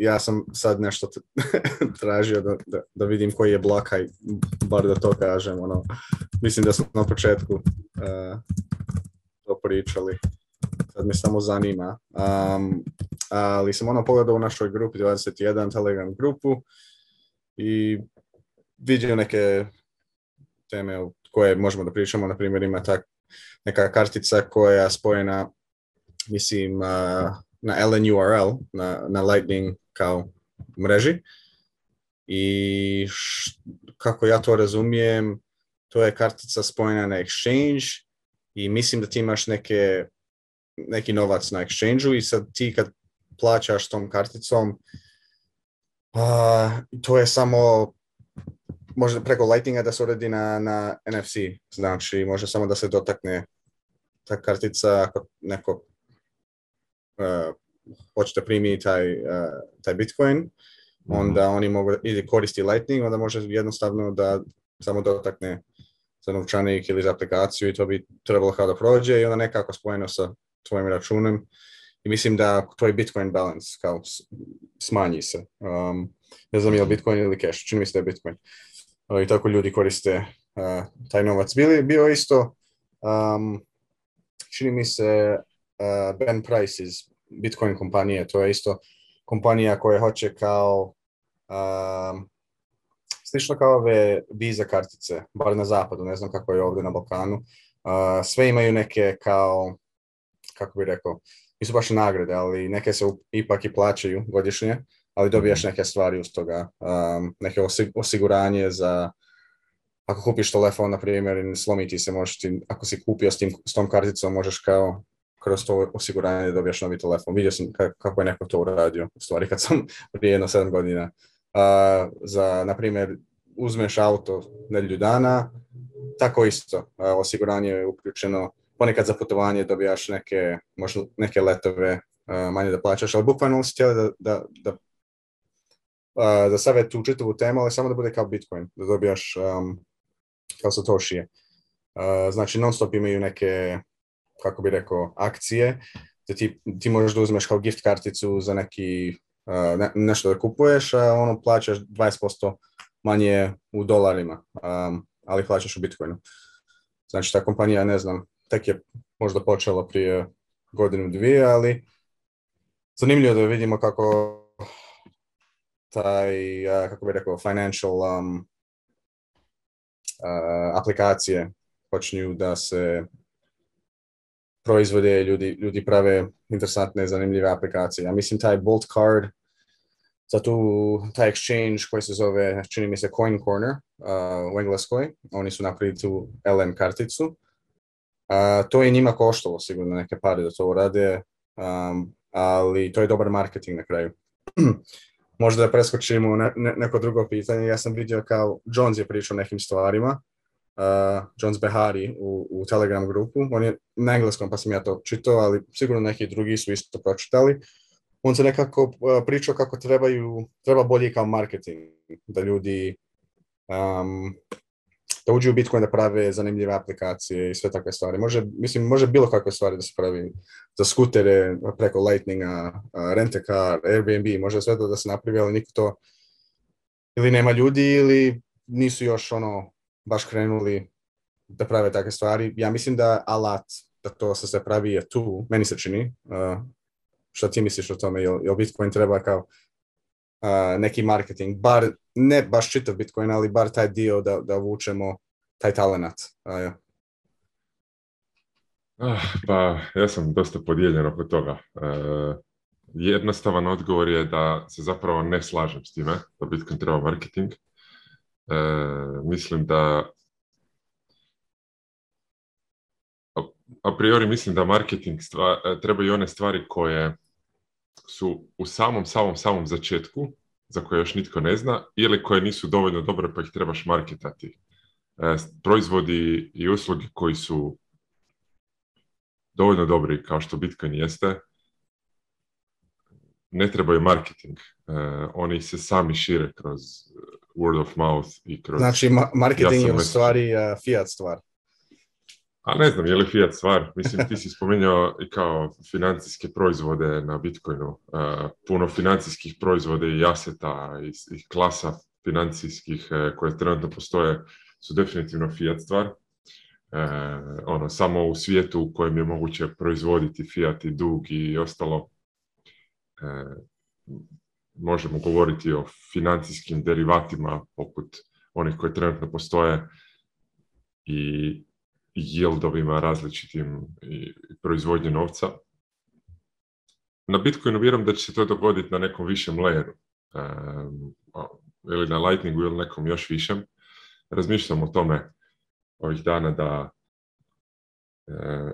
ja sam sad nešto tražio da, da, vidim koji je Blakaj, bar da to kažem. Ono. Mislim da smo na početku eh, to pričali. Sad me samo zanima. ali sam ono pogledao u našoj grupi 21, Telegram grupu i vidio neke teme o koje možemo da pričamo. Na primjer, ima ta neka kartica koja je spojena, mislim, eh, na LNURL, na, na Lightning kao mreži i kako ja to razumijem, to je kartica spojena na exchange i mislim da ti imaš neke, neki novac na exchange i sad ti kad plaćaš tom karticom, uh to je samo može preko Lightninga da se uredi na, na NFC, znači može samo da se dotakne ta kartica neko uh, hoće primiti primi taj, e, taj Bitcoin, mhm. onda oni mogu, ili koristi Lightning, onda može jednostavno da samo dotakne za novčanik ili za aplikaciju i to bi trebalo kao da prođe i onda nekako spojeno sa tvojim računom i mislim da tvoj Bitcoin balance kao smanji se. Um, ne znam je li mhm. Bitcoin ili cash, čini mi se da je Bitcoin. I tako ljudi koriste e, taj novac. Bili, bio isto, um, čini mi se uh, Ben Price iz Bitcoin kompanije, to je isto kompanija koja hoće kao um, slično kao ove Visa kartice, bar na zapadu, ne znam kako je ovdje na Balkanu. Uh, sve imaju neke kao, kako bih rekao, nisu baš nagrade, ali neke se ipak i plaćaju godišnje, ali dobijaš mhm. neke stvari uz toga, um, neke osiguranje za ako kupiš telefon, na primjer, i se, možeš ti, ako si kupio s, tim, s tom karticom, možeš kao kroz to osiguranje da dobijaš novi telefon. Vidio sam kako je neko to uradio, u stvari kad sam prije jedno sedam godina. za, na primjer, uzmeš auto nedelju dana, tako isto. osiguranje je uključeno. Ponekad za putovanje dobijaš neke, možda neke letove manje da plaćaš, ali bukvalno si htjeli da, da, da da tu čitavu temu, ali samo da bude kao Bitcoin, da dobijaš kao Satoshi. znači non stop imaju neke kako bi rekao, akcije, da ti, ti možeš da uzmeš kao gift karticu za neki, nešto da kupuješ, a ono plaćaš 20% manje u dolarima, ali plaćaš u Bitcoinu. Znači ta kompanija, ne znam, tek je možda počela prije godinu dvije, ali zanimljivo da vidimo kako taj, kako bi rekao, financial um, aplikacije počinju da se proizvode, ljudi, ljudi prave interesantne, zanimljive aplikacije. Ja mislim taj Bolt Card, za tu, taj exchange koji se zove, čini mi se Coin Corner uh, u Engleskoj, oni su napravili tu LM karticu. Uh, to je njima koštalo sigurno neke pare da to urade, um, ali to je dobar marketing na kraju. Možda da preskočimo ne, neko drugo pitanje, ja sam vidio kao Jones je pričao nekim stvarima, uh, Jones Behari u, Telegram grupu. On je na engleskom, pa sam ja to čitao, ali sigurno neki drugi su isto pročitali. On se nekako uh, pričao kako trebaju, treba bolje kao marketing, da ljudi um, da uđu u Bitcoin da prave zanimljive aplikacije i sve takve stvari. Može, mislim, može bilo kakve stvari da se pravi za skutere preko Lightninga, Rentekar, Airbnb, može sve to da se napravi, ali niko to ili nema ljudi ili nisu još ono baš krenuli da prave takve stvari. Ja mislim da alat da to se sve pravi je tu, meni se čini. šta ti misliš o tome? Jel, Bitcoin treba kao neki marketing? Bar, ne baš čitav Bitcoin, ali bar taj dio da, da vučemo taj talenat. Uh, ah, pa, ja sam dosta podijeljen oko toga. E, jednostavan odgovor je da se zapravo ne slažem s time, da Bitcoin treba marketing. E, mislim da a priori mislim da marketing e, treba i one stvari koje su u samom, samom, samom začetku, za koje još nitko ne zna, ili koje nisu dovoljno dobre pa ih trebaš marketati. E, proizvodi i usluge koji su dovoljno dobri, kao što Bitcoin jeste, ne trebaju marketing. E, oni se sami šire kroz e, word of mouth i kroz... Znači, marketing je u stvari e, fiat stvar. A ne znam, je li fiat stvar? Mislim, ti si spominjao i kao financijske proizvode na Bitcoinu. puno financijskih proizvoda i jaseta i, klasa financijskih koje trenutno postoje su definitivno fiat stvar. ono, samo u svijetu u kojem je moguće proizvoditi fiat i dug i ostalo E, možemo govoriti o financijskim derivatima poput onih koje trenutno postoje i yieldovima različitim i proizvodnje novca. Na Bitcoinu vjerujem da će se to dogoditi na nekom višem layeru e, ili na Lightningu ili nekom još višem. Razmišljam o tome ovih dana da e,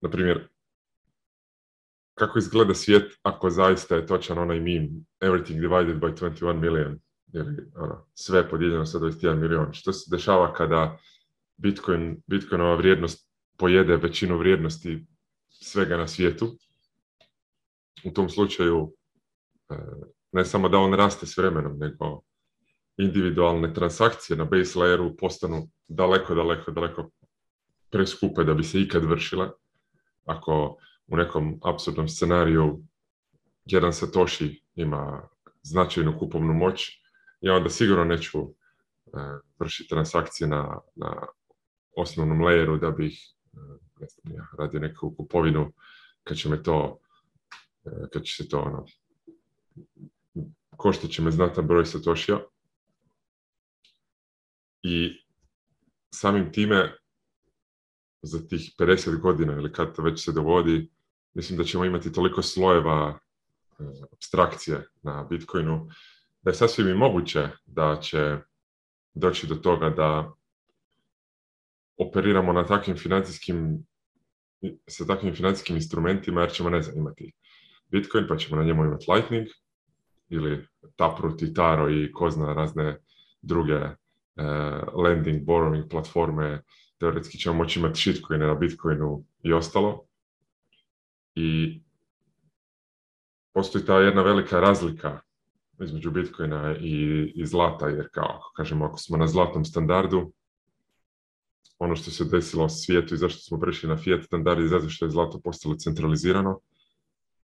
na primjer kako izgleda svijet ako zaista je točan onaj meme everything divided by 21 million ili ono, sve podijeljeno sa 21 milion. Što se dešava kada Bitcoin, Bitcoinova vrijednost pojede većinu vrijednosti svega na svijetu? U tom slučaju e, ne samo da on raste s vremenom, nego individualne transakcije na base layeru postanu daleko, daleko, daleko preskupe da bi se ikad vršila. Ako u nekom absurdnom scenariju jedan Satoshi ima značajnu kupovnu moć, ja onda sigurno neću e, vršiti transakcije na, na osnovnom layeru da bih e, ne ja radio neku kupovinu kad će me to e, kad će se to ono košta će me znatan broj Satoshija i samim time za tih 50 godina ili kad to već se dovodi mislim da ćemo imati toliko slojeva e, abstrakcije na Bitcoinu, da je sasvim i moguće da će doći do toga da operiramo na takvim financijskim sa takvim financijskim instrumentima jer ćemo ne zanimati Bitcoin pa ćemo na njemu imati Lightning ili Taproot i Taro i ko zna razne druge e, lending, borrowing platforme teoretski ćemo moći imati shitcoin na Bitcoinu i ostalo i postoji ta jedna velika razlika između Bitcoina i, zlata, jer kao, kažemo, ako smo na zlatnom standardu, ono što se desilo svijetu i zašto smo prešli na fiat standard i zato što je zlato postalo centralizirano.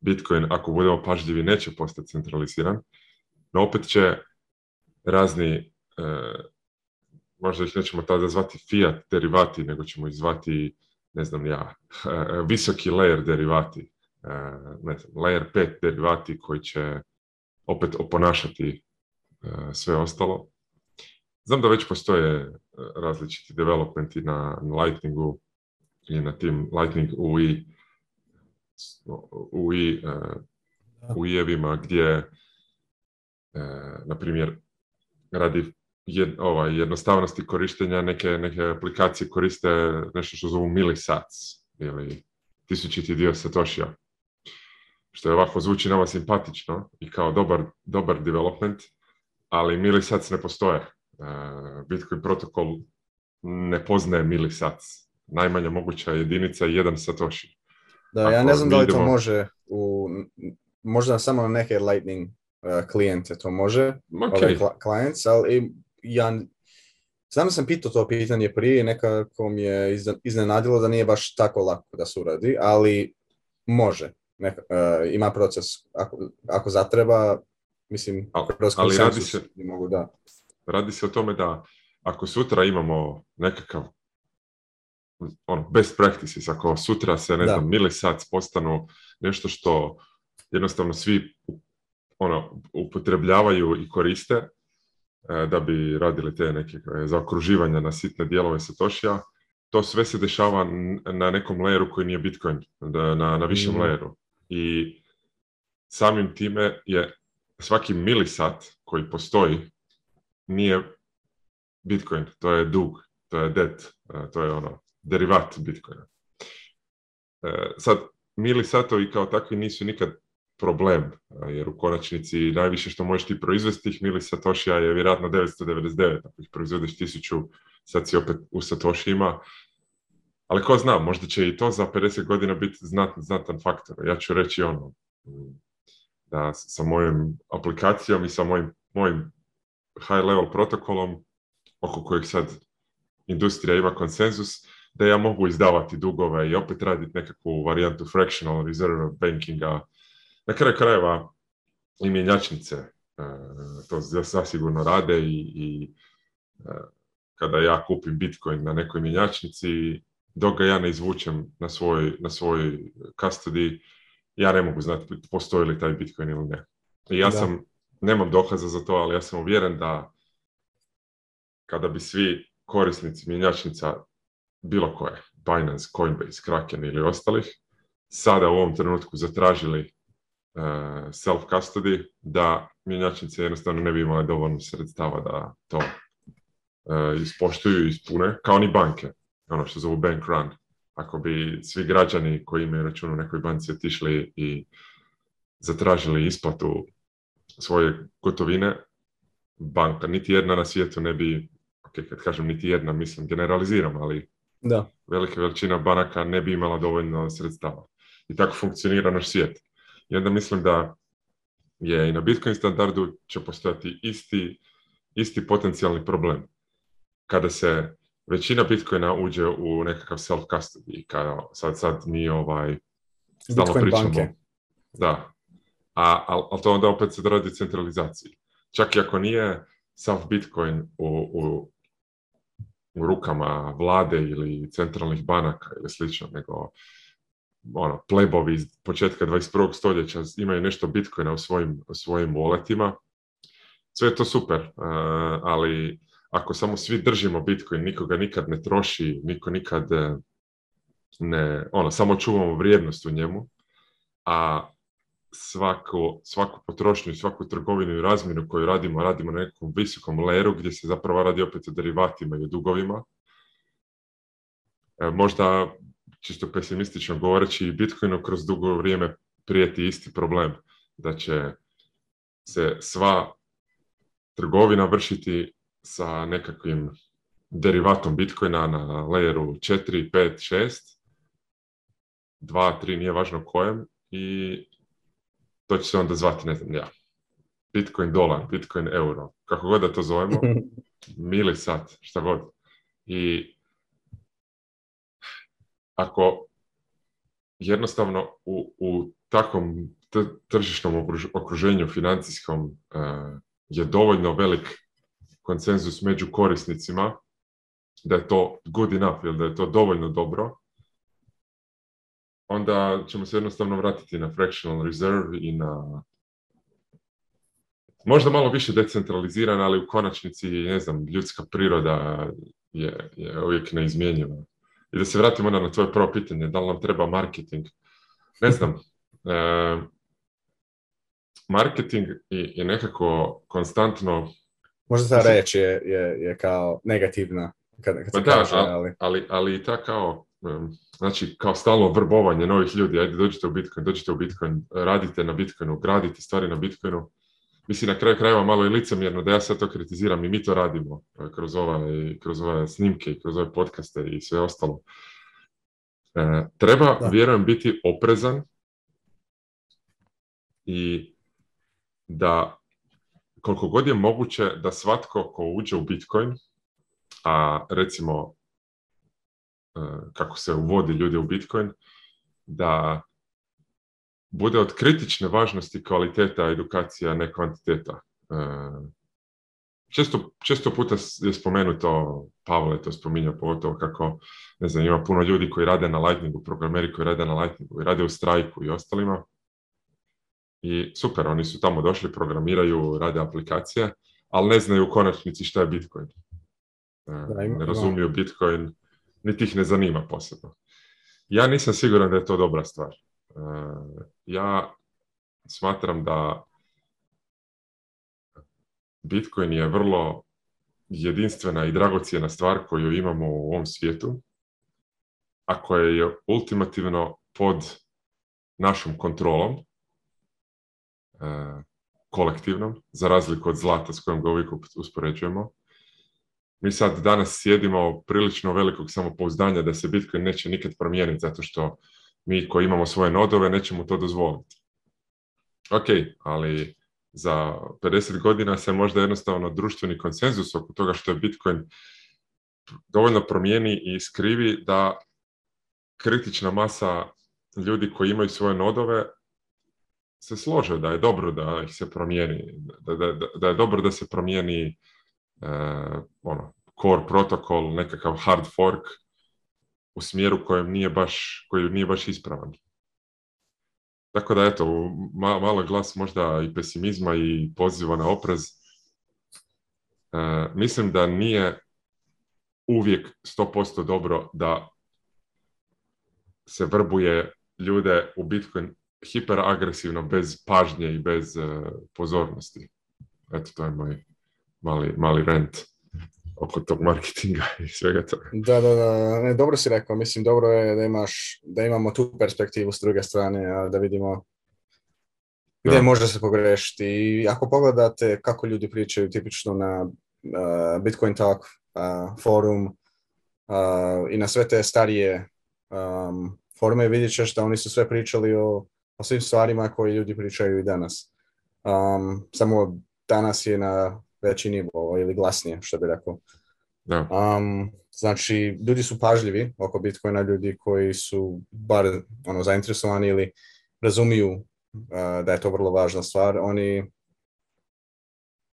Bitcoin, ako budemo pažljivi, neće postati centraliziran, no opet će razni, e, možda ih nećemo tada zvati fiat derivati, nego ćemo ih zvati ne znam ja, visoki layer derivati, e, ne znam, layer 5 derivati koji će opet oponašati e, sve ostalo. Znam da već postoje e, različiti developmenti na Lightningu i na tim Lightning UI, UI, UI-evima gdje, na primjer, radi jed, ovaj, jednostavnosti korištenja neke, neke aplikacije koriste nešto što zovu MiliSats ili tisućiti dio satošija. Što je ovako zvuči nama simpatično i kao dobar, dobar development, ali MiliSats ne postoje. E, Bitcoin protokol ne poznaje MiliSats. Najmanja moguća jedinica je jedan Satoshi. Da, ja ne znam da li to može u, možda samo na neke Lightning uh, klijente to može, okay. Ovaj, clients, ali ja Znam sam pitao to pitanje prije i nekako mi je iznenadilo da nije baš tako lako da se uradi, ali može. E, ima proces. Ako, ako zatreba, mislim, radi se, mogu da. Radi se o tome da ako sutra imamo nekakav ono, best practices, ako sutra se, ne da. znam, milisac postanu nešto što jednostavno svi ono, upotrebljavaju i koriste, E, da bi radili te neke e, zaokruživanja na sitne dijelove Satoshija, to sve se dešava na nekom layeru koji nije Bitcoin, na, na višem mm. layeru. I samim time je svaki milisat koji postoji nije Bitcoin, to je dug, to je debt, e, to je ono derivat Bitcoina. Sad, milisatovi kao takvi nisu nikad problem, jer u konačnici najviše što možeš ti proizvesti tih mili Satošija je vjerojatno 999, ako ih proizvedeš tisuću, sad si opet u Satošijima, ali ko zna, možda će i to za 50 godina biti znatan, znatan faktor. Ja ću reći ono, da sa mojim aplikacijom i sa mojim, mojim high level protokolom, oko kojeg sad industrija ima konsenzus, da ja mogu izdavati dugove i opet raditi nekakvu varijantu fractional reserve bankinga na kraju krajeva i mjenjačnice e, to zasigurno rade i, i e, kada ja kupim Bitcoin na nekoj mjenjačnici, dok ga ja ne izvučem na svoj, na svoj custody, ja ne mogu znati postoji li taj Bitcoin ili ne. I ja sam, nemam dokaza za to, ali ja sam uvjeren da kada bi svi korisnici mjenjačnica bilo koje, Binance, Coinbase, Kraken ili ostalih, sada u ovom trenutku zatražili E, self-custody, da mjenjačnice jednostavno ne bi imale dovoljno sredstava da to e, ispoštuju i ispune, kao ni banke, ono što zovu bank run. Ako bi svi građani koji imaju račun u nekoj banci otišli i zatražili isplatu svoje gotovine, banka, niti jedna na svijetu ne bi, ok, kad kažem niti jedna, mislim generaliziram, ali da. velika veličina banaka ne bi imala dovoljno sredstava. I tako funkcionira naš svijet. I onda mislim da je i na Bitcoin standardu će postojati isti, isti potencijalni problem. Kada se većina Bitcoina uđe u nekakav self-custody, kada sad, sad mi ovaj, stalno Bitcoin pričamo. Banke. Da, ali to onda opet se radi centralizaciji. Čak i ako nije sav Bitcoin u, u, u rukama vlade ili centralnih banaka ili slično, nego ono, plebovi iz početka 21. stoljeća imaju nešto bitcoina u svojim, u svojim Sve je to super, e, ali ako samo svi držimo bitcoin, nikoga nikad ne troši, niko nikad e, ne, ono, samo čuvamo vrijednost u njemu, a svaku potrošnju, svaku trgovinu i razmjenu koju radimo, radimo na nekom visokom leru gdje se zapravo radi opet o derivatima i o dugovima. E, možda čisto pesimistično govoreći, i Bitcoinu kroz dugo vrijeme prijeti isti problem, da će se sva trgovina vršiti sa nekakvim derivatom Bitcoina na layeru 4, 5, 6, 2, 3, nije važno kojem, i to će se onda zvati, ne znam, ja, Bitcoin dolar, Bitcoin euro, kako god da to zovemo, milisat, šta god. I ako jednostavno u, u takvom tržišnom okruženju financijskom e, je dovoljno velik konsenzus među korisnicima da je to good enough ili da je to dovoljno dobro, onda ćemo se jednostavno vratiti na fractional reserve i na možda malo više decentralizirana, ali u konačnici, ne znam, ljudska priroda je, je uvijek neizmjenjiva. I da se vratimo na tvoje prvo pitanje, da li nam treba marketing? Ne znam, e, marketing je nekako konstantno... Možda ta reč je, je, je, kao negativna, kad, kad pa ali... ali... i ta kao, e, znači, kao stalno vrbovanje novih ljudi, ajde dođite u Bitcoin, dođite u Bitcoin, radite na Bitcoinu, gradite stvari na Bitcoinu, mislim na kraju krajeva malo je licemjerno da ja sad to kritiziram i mi to radimo e, kroz ove, kroz snimke i kroz ove podcaste i sve ostalo. E, treba, vjerujem, biti oprezan i da koliko god je moguće da svatko ko uđe u Bitcoin, a recimo e, kako se uvodi ljudi u Bitcoin, da bude od kritične važnosti kvaliteta edukacija, ne kvantiteta. E, često, često puta je spomenuto, Pavle to spominja pogotovo kako, ne znam, ima puno ljudi koji rade na Lightningu, programeri koji rade na Lightningu i rade u Strajku i ostalima. I super, oni su tamo došli, programiraju, rade aplikacije, ali ne znaju u konačnici šta je Bitcoin. E, ne razumiju Bitcoin, niti ih ne zanima posebno. Ja nisam siguran da je to dobra stvar. Ja smatram da Bitcoin je vrlo jedinstvena i dragocjena stvar koju imamo u ovom svijetu, a koja je ultimativno pod našom kontrolom, e, kolektivnom, za razliku od zlata s kojim ga uvijek uspoređujemo. Mi sad danas sjedimo prilično velikog samopouzdanja da se Bitcoin neće nikad promijeniti zato što mi koji imamo svoje nodove nećemo to dozvoliti. Ok, ali za 50 godina se možda jednostavno društveni konsenzus oko toga što je Bitcoin dovoljno promijeni i skrivi da kritična masa ljudi koji imaju svoje nodove se slože da je dobro da ih se promijeni, da, da, da je dobro da se promijeni e, ono, core protokol, nekakav hard fork, u smjeru kojem nije baš, koji nije baš ispravan. Tako da, eto, ma, malo glas možda i pesimizma i poziva na oprez. E, mislim da nije uvijek 100% dobro da se vrbuje ljude u Bitcoin hiperagresivno, bez pažnje i bez e, pozornosti. Eto, to je moj mali, mali rent oko tog marketinga i svega toga. Da, da, da, ne, dobro si rekao, mislim dobro je da imaš, da imamo tu perspektivu s druge strane, a da vidimo gdje da. može se pogrešiti. I ako pogledate kako ljudi pričaju tipično na Bitcoin Talk forum uh, i na sve te starije um, forume vidjet ćeš da oni su sve pričali o, o svim stvarima koje ljudi pričaju i danas. Um, samo danas je na veći nivo, ovaj, ili glasnije, što bi rekao. Da. znači, ljudi su pažljivi oko Bitcoina, ljudi koji su bar ono, zainteresovani ili razumiju uh, da je to vrlo važna stvar, oni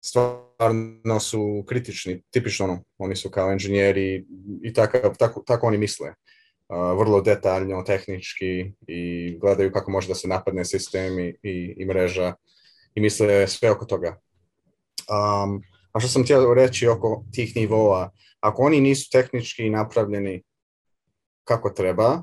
stvarno su kritični, tipično ono, oni su kao inženjeri i tako, tako oni misle. Uh, vrlo detaljno, tehnički i gledaju kako može da se napadne sistemi i, i mreža i misle sve oko toga. Um, a što sam htio reći oko tih nivoa, ako oni nisu tehnički napravljeni kako treba,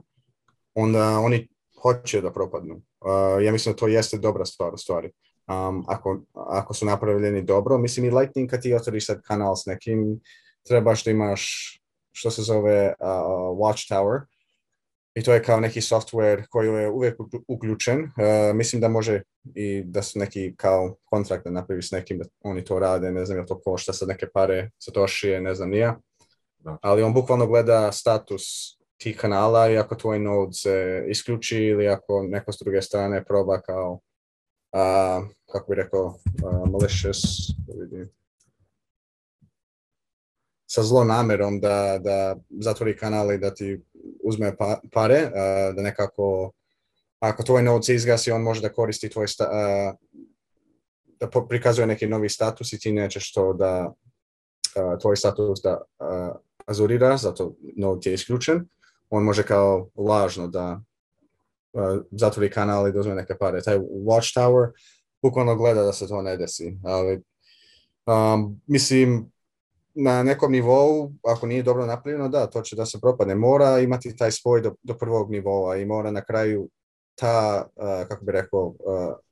onda oni hoće da propadnu. Uh, ja mislim da to jeste dobra stvar u stvari. Um, ako, ako su napravljeni dobro, mislim i Lightning kad ti otvoriš sad kanal s nekim, trebaš da imaš što se zove uh, Watchtower i to je kao neki software koji je uvijek uključen. Uh, mislim da može i da su neki kao kontrakt da napravi s nekim da oni to rade, ne znam je to košta sad neke pare, to tošije, ne znam nija. Da. Ali on bukvalno gleda status tih kanala i ako tvoj node se isključi ili ako neko s druge strane proba kao, a, kako bi rekao, a, malicious, vidim, sa zlo namerom da, da zatvori kanale i da ti uzme pa-, pare, da nekako ako tvoj node se izgasi, on može da koristi tvoj da prikazuje neki novi status i ti nećeš to da tvoj status da azurira, zato ti je isključen. On može kao lažno da zatvori kanal i da uzme neke pare. Taj watchtower bukvalno gleda da se to ne desi. Ali, um, mislim, na nekom nivou, ako nije dobro napravljeno, da, to će da se propadne. Mora imati taj spoj do, do prvog nivoa i mora na kraju ta, kako bi rekao,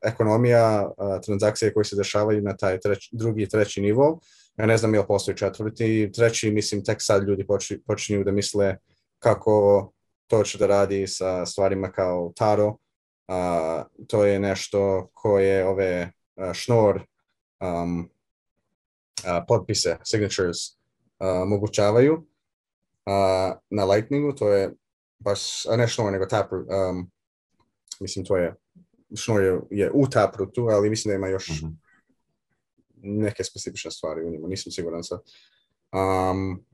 ekonomija, transakcije koje se dešavaju na taj drugi i treći nivo, ja ne znam je li postoji četvrti, treći, mislim, tek sad ljudi počinju da misle kako to će da radi sa stvarima kao taro, to je nešto koje ove šnor um, potpise, signatures, omogućavaju na Lightningu, to je baš, ne šnor, nego Taproot, Mislim, to je, što je, je u Taprutu, ali mislim da ima još mhm. neke specifične stvari u njemu, nisam siguran sad. Um,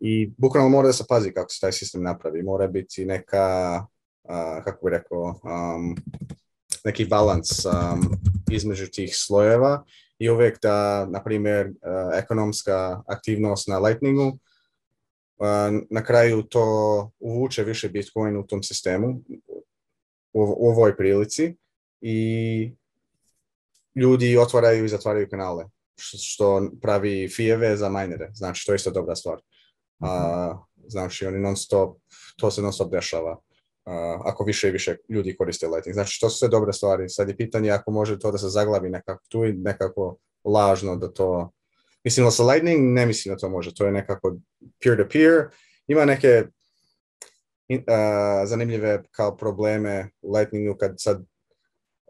I bukvalno mora da se pazi kako se taj sistem napravi. Mora biti neka, kako bi rekao, neki balans između tih slojeva i uvijek da, na primjer, ekonomska aktivnost na Lightningu na kraju to uvuče više Bitcoin u tom sistemu u, ovoj prilici i ljudi otvaraju i zatvaraju kanale, što pravi fijeve za minere, znači to je isto dobra stvar. A, znači oni non stop, to se non stop dešava ako više i više ljudi koriste Lightning. Znači to su sve dobre stvari, sad je pitanje ako može to da se zaglavi nekako tu i nekako lažno da to... Mislim da se Lightning ne mislim da to može, to je nekako peer to -peer. ima neke zanimljive kao probleme u Lightningu kad sad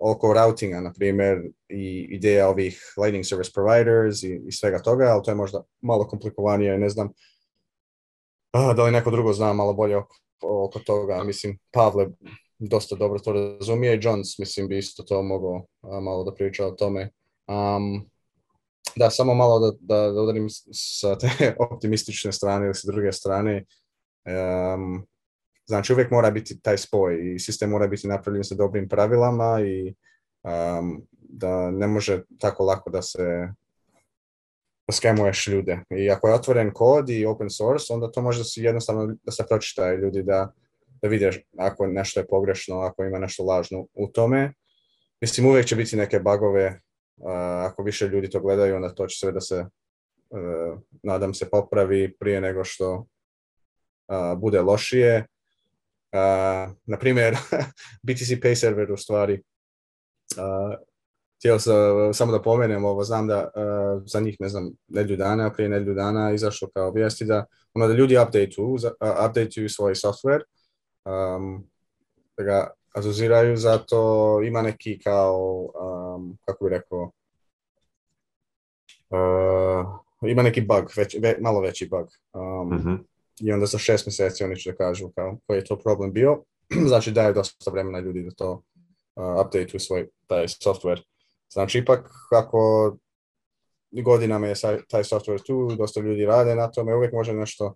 oko routinga, na primjer, i ideja ovih Lightning Service Providers i, svega toga, ali to je možda malo komplikovanije, ne znam da li neko drugo zna malo bolje oko, toga. Mislim, Pavle dosta dobro to razumije i Jones, mislim, bi isto to mogao malo da priča o tome. da, samo malo da, da, udarim sa te optimistične strane ili sa druge strane. Znači uvijek mora biti taj spoj i sistem mora biti napravljen sa dobrim pravilama i um, da ne može tako lako da se skemuješ ljude. I ako je otvoren kod i open source, onda to može da se jednostavno da se pročita ljudi da, da vide ako nešto je pogrešno, ako ima nešto lažno u tome. Mislim, uvijek će biti neke bagove, uh, ako više ljudi to gledaju, onda to će sve da se, uh, nadam se, popravi prije nego što uh, bude lošije. Uh, primjer BTC Pay server u stvari. Uh, htio uh, samo da pomenem ovo, znam da uh, za njih, ne znam, nedlju dana, prije nedlju dana izašlo kao vijesti da, ono da ljudi updateuju, uh, updateuju svoj software, um, da ga azuziraju, zato ima neki kao, um, kako bi rekao, ima neki bug, već, malo veći bug. Um, mhm i onda za šest mjeseci oni će da kažu kao koji je to problem bio. znači daju dosta vremena ljudi da to uh, u svoj taj software. Znači ipak kako godinama je taj software tu, dosta ljudi rade na tome, uvijek može nešto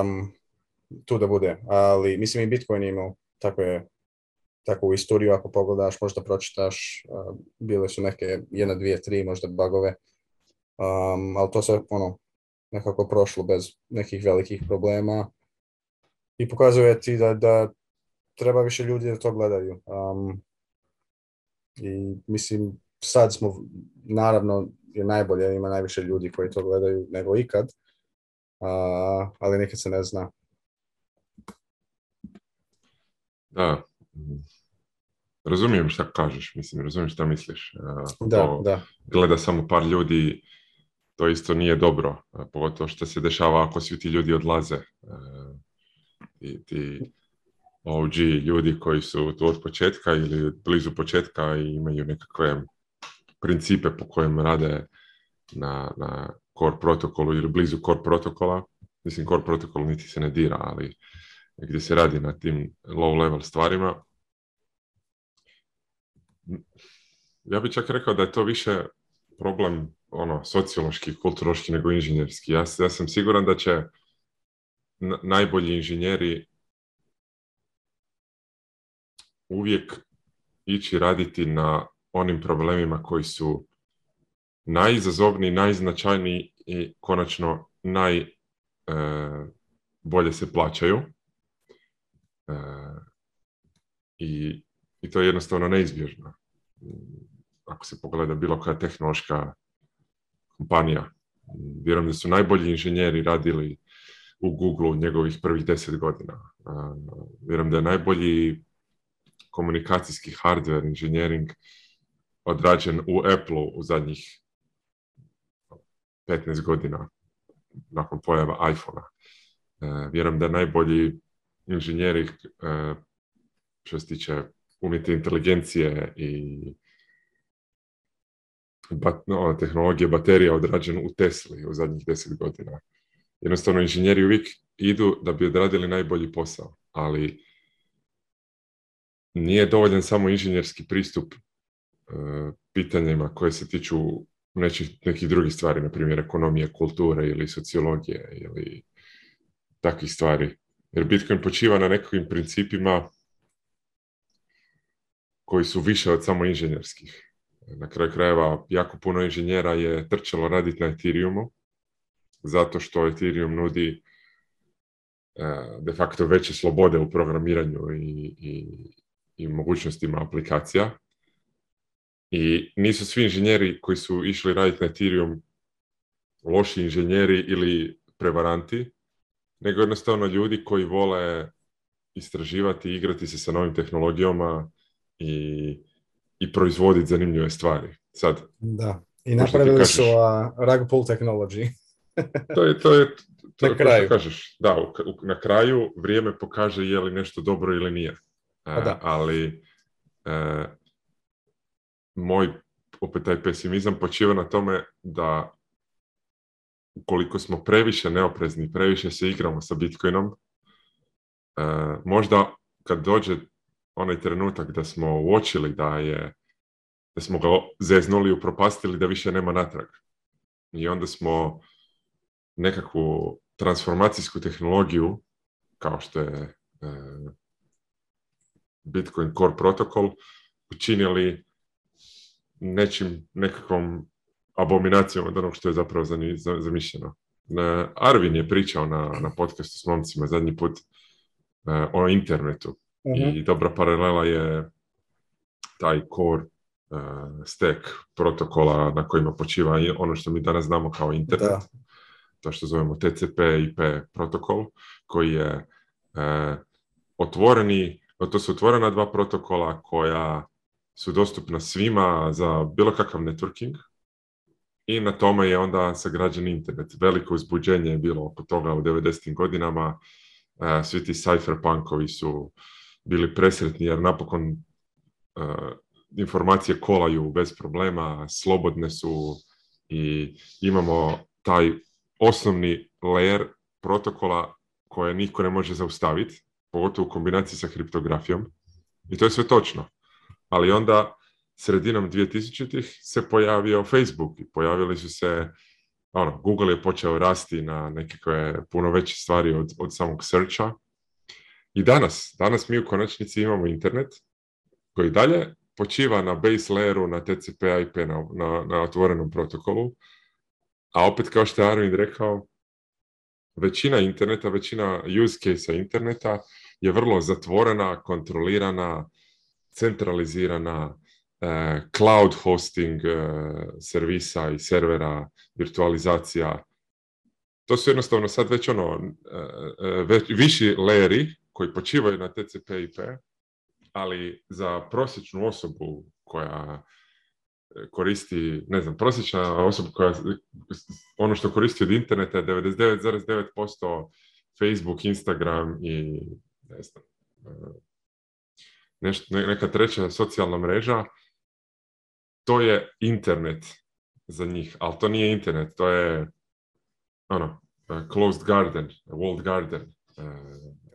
um, tu da bude. Ali mislim i Bitcoin je imao takve takvu istoriju, ako pogledaš, možda pročitaš, uh, bile su neke jedna, dvije, tri možda bagove, um, ali to se ono, nekako prošlo bez nekih velikih problema i pokazuje ti da, da treba više ljudi da to gledaju. Um, I mislim, sad smo, naravno, je najbolje, ima najviše ljudi koji to gledaju nego ikad, ali nekad se ne zna. Da, razumijem šta kažeš, mislim, razumijem šta misliš. da, da. Gleda samo par ljudi to isto nije dobro, e, pogotovo što se dešava ako svi ti ljudi odlaze. E, ti, ti OG ljudi koji su tu od početka ili blizu početka i imaju nekakve principe po kojem rade na, na core protokolu ili blizu core protokola. Mislim, core protokol niti se ne dira, ali gdje se radi na tim low level stvarima. Ja bih čak rekao da je to više problem ono, sociološki, kulturoški nego inženjerski. Ja, ja sam siguran da će najbolji inženjeri uvijek ići raditi na onim problemima koji su najizazovniji, najznačajniji i konačno najbolje e, se plaćaju. E, i, I to je jednostavno neizbježno. Ako se pogleda bilo koja tehnološka kompanija. Vjerujem da su najbolji inženjeri radili u Google njegovih prvih deset godina. Vjerujem da je najbolji komunikacijski hardware inženjering odrađen u Apple u zadnjih 15 godina nakon pojava iphone e, Vjerujem da je najbolji inženjering e, što se tiče umjetne inteligencije i bat, no, ono, tehnologije baterija odrađen u Tesli u zadnjih deset godina. Jednostavno, inženjeri uvijek idu da bi odradili najbolji posao, ali nije dovoljan samo inženjerski pristup e, pitanjima koje se tiču nečih, nekih drugih stvari, na primjer ekonomije, kulture ili sociologije ili takvih stvari. Jer Bitcoin počiva na nekakvim principima koji su više od samo inženjerskih na kraju krajeva jako puno inženjera je trčalo raditi na Ethereumu, zato što Ethereum nudi e, de facto veće slobode u programiranju i, i, i mogućnostima aplikacija. I nisu svi inženjeri koji su išli raditi na Ethereum loši inženjeri ili prevaranti, nego jednostavno ljudi koji vole istraživati igrati se sa novim tehnologijama i i proizvoditi zanimljive stvari. Sad, da, i napravili su uh, rug technology. to je, to je, kraju. Što kažeš. Da, na kraju vrijeme pokaže je li nešto dobro ili nije. E, pa ali e, moj opet taj pesimizam počiva na tome da ukoliko smo previše neoprezni, previše se igramo sa Bitcoinom, e, možda kad dođe onaj trenutak da smo uočili da je da smo ga zeznuli, upropastili da više nema natrag. I onda smo nekakvu transformacijsku tehnologiju, kao što je e, Bitcoin Core protokol, učinili nečim, nekakvom abominacijom od onog što je zapravo zamišljeno. E, Arvin je pričao na, na podcastu s momcima zadnji put e, o internetu Mhm. I dobra paralela je taj core uh, stack protokola na kojima počiva ono što mi danas znamo kao internet. To što zovemo TCP IP protokol koji je uh, otvoreni, to su otvorena dva protokola koja su dostupna svima za bilo kakav networking i na tome je onda sagrađen internet. Veliko uzbuđenje je bilo oko toga u 90. godinama. E, svi ti cypherpunkovi su bili presretni jer napokon e, informacije kolaju bez problema, slobodne su i imamo taj osnovni layer protokola koje niko ne može zaustaviti, pogotovo u kombinaciji sa kriptografijom. I to je sve točno. Ali onda sredinom 2000-ih se pojavio Facebook i pojavili su se ono, Google je počeo rasti na nekakve puno veće stvari od, od samog searcha i danas, danas mi u konačnici imamo internet koji dalje počiva na base layeru, na TCP IP, na, na, na otvorenom protokolu, a opet kao što je Armin rekao, većina interneta, većina use case-a interneta je vrlo zatvorena, kontrolirana, centralizirana, e, cloud hosting e, servisa i servera, virtualizacija. To su jednostavno sad već ono, e, viši leri koji počivaju na TCP IP, ali za prosječnu osobu koja e, koristi, ne znam, prosječna osoba koja, ono što koristi od interneta je 99,9% Facebook, Instagram i ne znam, e, nešto, neka treća socijalna mreža, to je internet za njih, ali to nije internet, to je ono, e, closed garden, walled garden,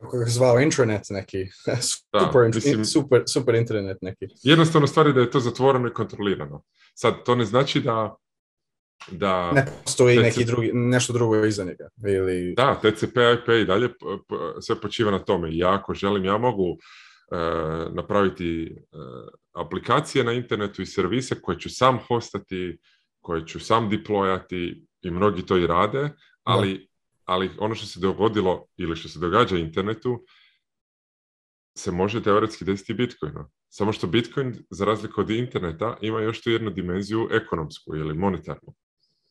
kako je zvao, intranet neki, super, da, mislim, super, super intranet neki. Jednostavno stvari da je to zatvoreno i kontrolirano. Sad, to ne znači da da... Ne postoji neki drugi, nešto drugo iza njega. Ili... Da, TCP, IP i dalje sve počiva na tome. Ja ako želim, ja mogu e, napraviti e, aplikacije na internetu i servise koje ću sam hostati, koje ću sam deployati i mnogi to i rade, ali ali ono što se dogodilo ili što se događa internetu se može teoretski desiti Bitcoinu. Samo što Bitcoin, za razliku od interneta, ima još tu jednu dimenziju ekonomsku ili monetarnu.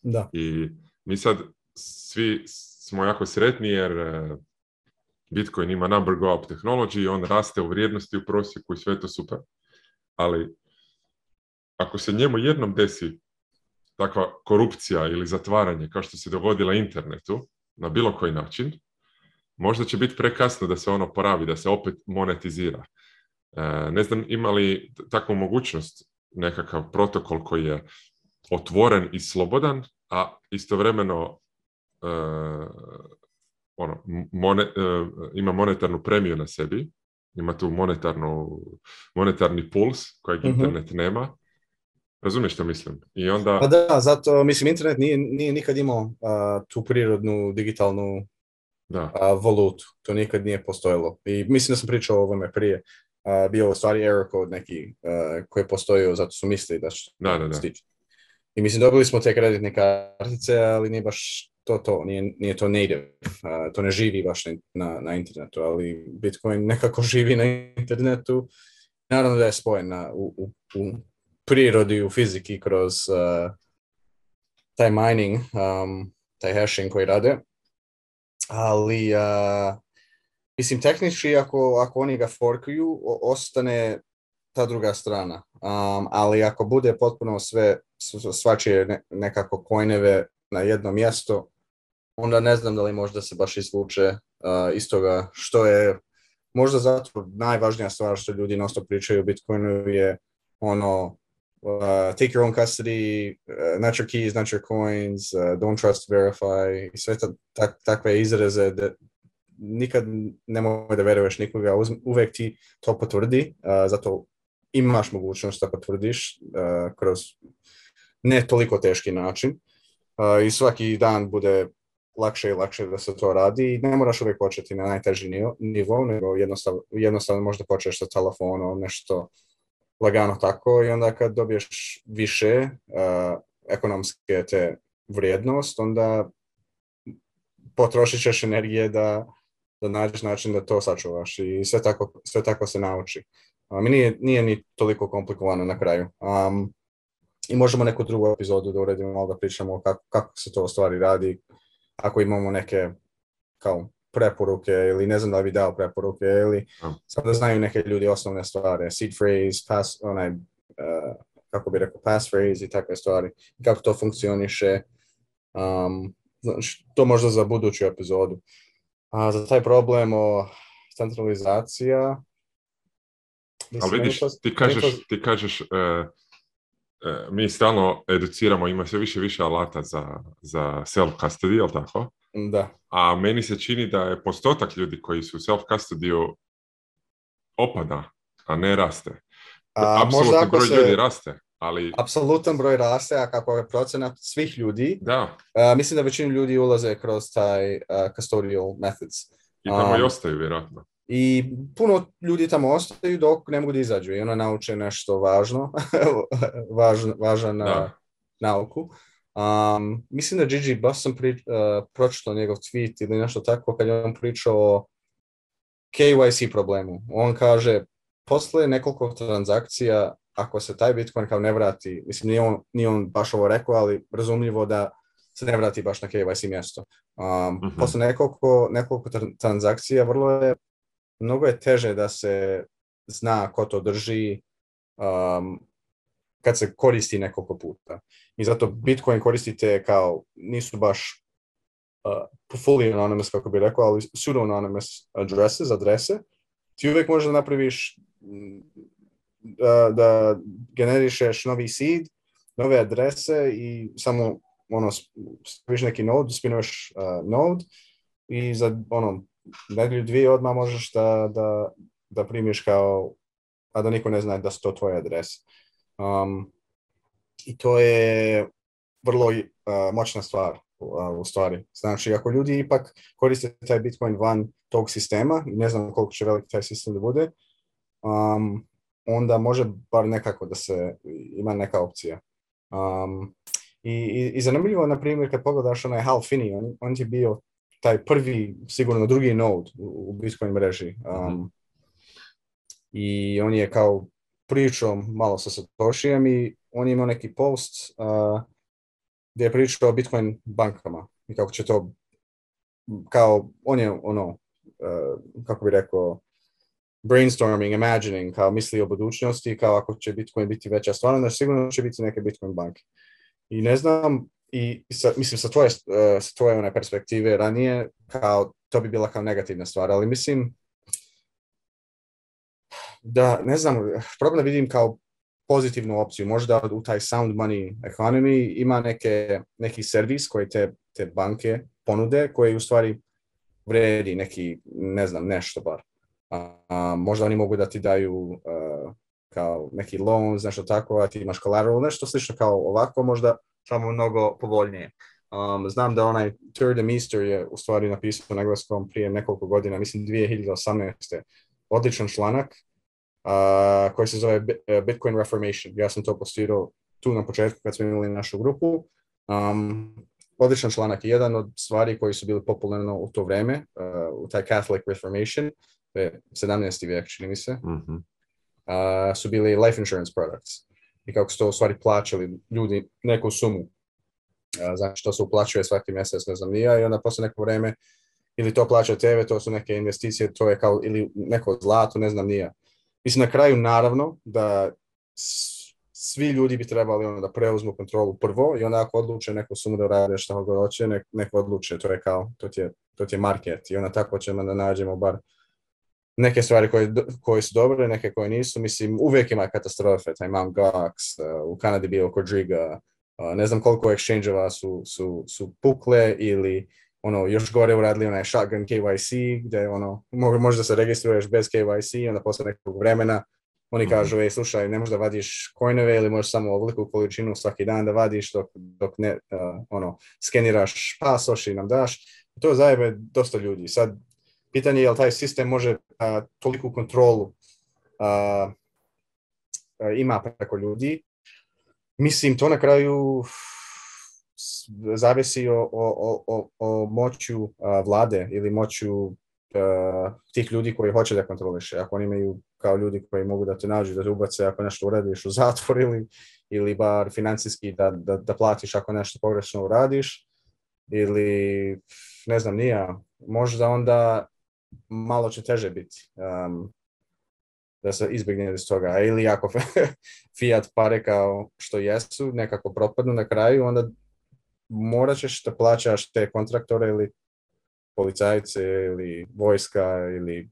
Da. I mi sad svi smo jako sretni jer e, Bitcoin ima number go up technology i on raste u vrijednosti u prosjeku i sve to super. Ali ako se njemu jednom desi takva korupcija ili zatvaranje kao što se dogodila internetu, na bilo koji način, možda će biti prekasno da se ono poravi, da se opet monetizira. E, ne znam ima li takvu mogućnost nekakav protokol koji je otvoren i slobodan, a istovremeno e, ono, e, ima monetarnu premiju na sebi, ima tu monetarni puls kojeg mhm. internet nema Razumiješ što mislim? I onda... Pa da, zato, mislim, internet nije, nije nikad imao tu prirodnu digitalnu da. A, valutu. To nikad nije postojalo. I mislim da sam pričao o ovome prije. bio u stvari error code neki koji je postojao, zato su mislili da će da, Stići. I mislim, dobili smo te kreditne kartice, ali nije baš to to, nije, nije to native, to ne živi baš na, na internetu, ali Bitcoin nekako živi na internetu, naravno da je spojen u, u, u prirodi u fiziki kroz uh, taj mining, um, taj hashing koji rade. Ali, uh, mislim, tehnički ako, ako oni ga forkuju, ostane ta druga strana. Um, ali ako bude potpuno sve, svačije nekako kojneve na jedno mjesto, onda ne znam da li možda se baš izvuče uh, iz toga što je možda zato najvažnija stvar što ljudi nosto pričaju o Bitcoinu je ono uh, take your own custody, uh, not your keys, not your coins, uh, don't trust, verify. Sve ta, takve izraze da nikad nemoj da veruješ nikoga, uvek ti to potvrdi, uh, zato imaš mogućnost da potvrdiš uh, kroz ne toliko teški način i svaki dan bude lakše i lakše da se to radi i ne moraš uvijek početi na najteži nivou, nego jednostavno, jednostavno možda počneš sa telefonom, nešto lagano tako i onda kad dobiješ više uh, ekonomske te vrijednost, onda potrošit ćeš energije da, da nađeš način da to sačuvaš i sve tako, sve tako se nauči. Um, nije, nije ni toliko komplikovano na kraju. Um, I možemo neku drugu epizodu da uredimo, da pričamo kako, kako se to stvari radi, ako imamo neke kao preporuke ili ne znam da li bi dao preporuke ili samo da znaju neke ljudi osnovne stvari, seed phrase, pass, onaj, e, kako bi rekao, phrase i takve stvari, kako to funkcioniše, um, to možda za buduću epizodu. A za taj problem o centralizacija... Ali vidiš, ti kažeš, ti e, kažeš mi stalno educiramo, ima sve više više alata za, za self-custody, li tako? Da. A meni se čini da je postotak ljudi koji su u self custody opada, a ne raste. A, možda broj se... ljudi raste. Ali... Apsolutan broj raste, a kako je procenat svih ljudi, da. E, mislim da većinu ljudi ulaze kroz taj e, custodial methods. I tamo i ostaju, vjerojatno. I puno ljudi tamo ostaju dok ne mogu da izađu i ono nauče nešto važno, važan e, nauku. Um, mislim da Gigi baš sam uh, pročitao njegov tweet ili nešto tako kad je on pričao o KYC problemu. On kaže, posle nekoliko transakcija, ako se taj Bitcoin kao ne vrati, mislim nije on, nije on baš ovo rekao, ali razumljivo da se ne vrati baš na KYC mjesto. Um, Posle nekoliko, nekoliko transakcija vrlo je, mnogo je teže da se zna ko to drži, um, kad se koristi nekoliko puta. I zato Bitcoin koristite kao, nisu baš uh, fully anonymous, kako bih rekao, ali pseudo anonymous addresses, adrese, ti uvijek da napraviš mm, da, da generišeš novi seed, nove adrese i samo ono, staviš neki node, spinuješ uh, node i za ono, nedelju dvije odmah možeš da, da, primiš kao, a da niko ne zna da su to tvoje adrese. Um, I to je vrlo e, moćna stvar e, u stvari. Znači, ako ljudi ipak koriste taj Bitcoin van tog sistema, ne znam koliko će velik taj sistem da bude, um, onda može bar nekako da se ima neka opcija. Um, i, i, I zanimljivo, na primjer, kad pogledaš onaj Halfini, on, on je bio taj prvi, sigurno drugi node u, Bitcoin mreži. Um, I on je kao pričom malo sa Satoshijem i on je imao neki post uh, gdje je pričao o Bitcoin bankama i kako će to kao, on je ono, kako bi rekao, brainstorming, imagining, kao misli o budućnosti, kao ako će Bitcoin biti veća stvar, onda sigurno će biti neke Bitcoin banke. I ne znam, i sa, mislim sa tvoje, sa tvoje one perspektive ranije, kao to bi bila kao negativna stvar, ali mislim da, ne znam, problem vidim kao pozitivnu opciju. Možda u taj sound money economy ima neke, neki servis koji te, te banke ponude koji u stvari vredi neki, ne znam, nešto bar. A, možda oni mogu da ti daju e, kao neki loans, nešto tako, a ti imaš collateral, nešto slično kao ovako, možda samo mnogo povoljnije. Um, znam da onaj Third Mister je u stvari napisao na engleskom prije nekoliko godina, mislim 2018. Odličan članak a, koji se zove e, Bitcoin Reformation. Ja sam to postirao tu na početku kad smo imali našu grupu. Um, odličan članak je jedan od stvari koji su bili popularno u to vrijeme, uh, e, u taj Catholic Reformation, 17. vijek, čini mi se, mm su bili life insurance products. I kako su to u stvari plaćali ljudi neku sumu. za znači što se uplaćuje svaki mjesec, ne znam nija, i onda poslije neko vreme. ili to plaća TV, to su neke investicije, to je kao ili neko zlato, ne znam nija. Mislim, na kraju, naravno, da svi ljudi bi trebali ono da preuzmu kontrolu prvo i onda ako odluče neko sumre radi šta god hoće, neko odluče, to je kao, to ti je, to je market i onda tako ćemo da nađemo bar neke stvari koje, su dobre, neke koje nisu, mislim, uvijek ima katastrofe, taj Mount Gox, uh, u Kanadi bio kod eh, ne znam koliko exchange su, su, su pukle ili ono, još gore uradili onaj shotgun KYC, gdje ono, možda se registruješ bez KYC, onda posle nekog vremena oni mm-hmm. kažu, ej, slušaj, ne možeš da vadiš coinove ili možeš samo ovoliku količinu svaki dan da vadiš dok, dok ne, e, ono, skeniraš pasoš i nam daš. To zajebe dosta ljudi. Sad, pitanje je jel taj sistem može uh, toliku kontrolu e, ima preko ljudi. Mislim, to na kraju zavisi o, o, o, o moću vlade ili moću tih ljudi koji hoće da kontroliše. Ako oni imaju kao ljudi koji mogu da te nađu, da te ubace ako nešto uradiš u zatvor ili, ili bar financijski da, da, da platiš ako nešto pogrešno uradiš ili ne znam, nija, možda onda malo će teže biti da se izbjegne iz toga. Ili ako Fiat pare kao što jesu, nekako propadnu na kraju, onda morat ćeš da plaćaš te kontraktore ili policajce ili vojska ili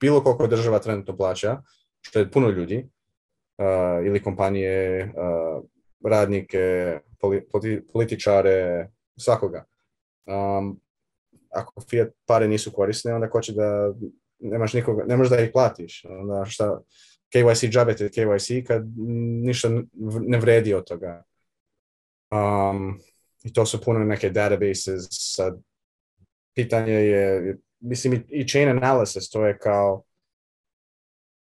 bilo koliko država trenutno plaća, što je puno ljudi, uh, ili kompanije, uh, radnike, političare, svakoga. Um, ako fiat pare nisu korisne, onda ko će da, nemaš nikoga, ne možeš da ih platiš. Onda šta, KYC džabete KYC kad ništa ne vredi od toga. Um, i to su puno neke databases. Sad, pitanje je, mislim i chain analysis, to je kao,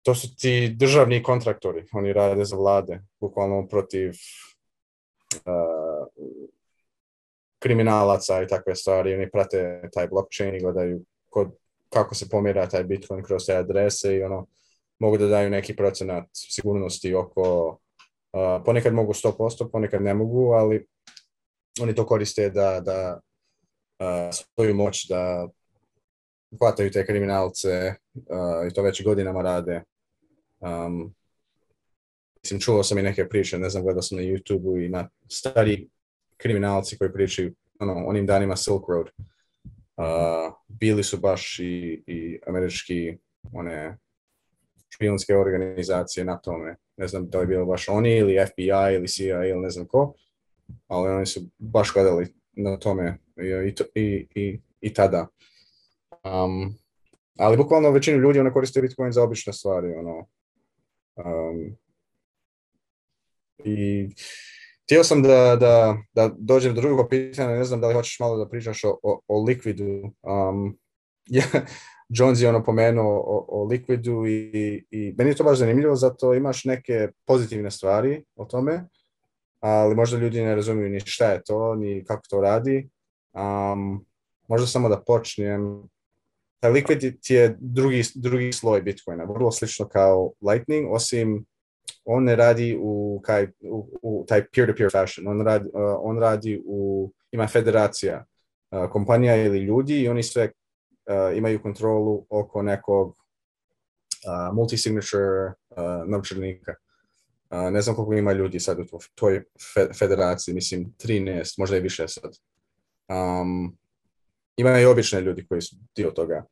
to su ti državni kontraktori, oni rade za vlade, bukvalno protiv uh, kriminalaca i takve stvari, oni prate taj blockchain i gledaju kod, kako se pomjera taj Bitcoin kroz te adrese i ono, mogu da daju neki procenat sigurnosti oko, ponekad mogu 100%, ponekad ne mogu, ali oni to koriste da, da uh, svoju moć da hvataju te kriminalce uh, i to već godinama rade. Um, mislim, čuo sam i neke priče, ne znam, gledao sam na youtube i na stari kriminalci koji pričaju ono, onim danima Silk Road. Uh, bili su baš i, američki one špijunske organizacije na tome. Ne znam da li je bilo baš oni ili FBI ili CIA ili ne znam ko ali oni su baš gledali na tome i, i, i, i tada. Um, ali bukvalno većinu ljudi ona koriste Bitcoin za obične stvari. Ono. Um, I htio sam da, da, da dođem do drugog pitanja, ne znam da li hoćeš malo da pričaš o, o, o Liquidu. Jones je ono pomenuo o, likvidu i, i meni je to baš zanimljivo, zato imaš neke pozitivne stvari o tome, ali možda ljudi ne razumiju ni šta je to, ni kako to radi. Um, možda samo da počnem. Liquidity je drugi, drugi sloj Bitcoina, vrlo slično kao Lightning, osim on ne radi u, kaj, u, taj peer-to-peer fashion, on radi, eh, on radi u, ima federacija eh, kompanija ili ljudi i oni sve eh, imaju kontrolu oko nekog multi-signature novčarnika ne znam koliko ima ljudi sad u toj federaciji, mislim 13, možda i više sad. Um, ima i obične ljudi koji su dio toga.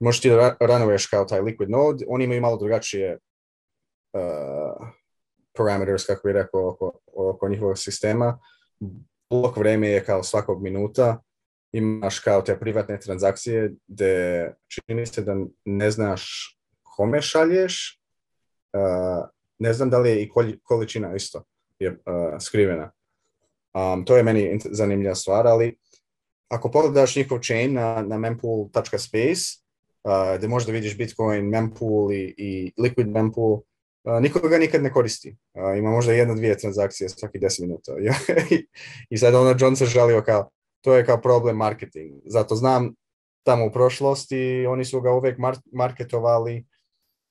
Možeš ti da ranuješ kao taj liquid node, oni imaju malo drugačije uh, parameters, kako bi rekao, oko, oko njihovog sistema. Blok vreme je kao svakog minuta, imaš kao te privatne transakcije gdje čini se da ne znaš kome šalješ, uh, ne znam da li je i količina isto je e, skrivena. to je meni zanimljiva stvar, ali ako pogledaš njihov chain na, na mempool.space, uh, gdje možda vidiš Bitcoin, mempool i, i liquid mempool, uh, niko ga nikad ne koristi. ima možda jedna, dvije transakcije svaki 10 minuta. I sad ono John se žalio kao, to je kao problem marketing. Zato znam tamo u prošlosti, oni su ga uvijek marketovali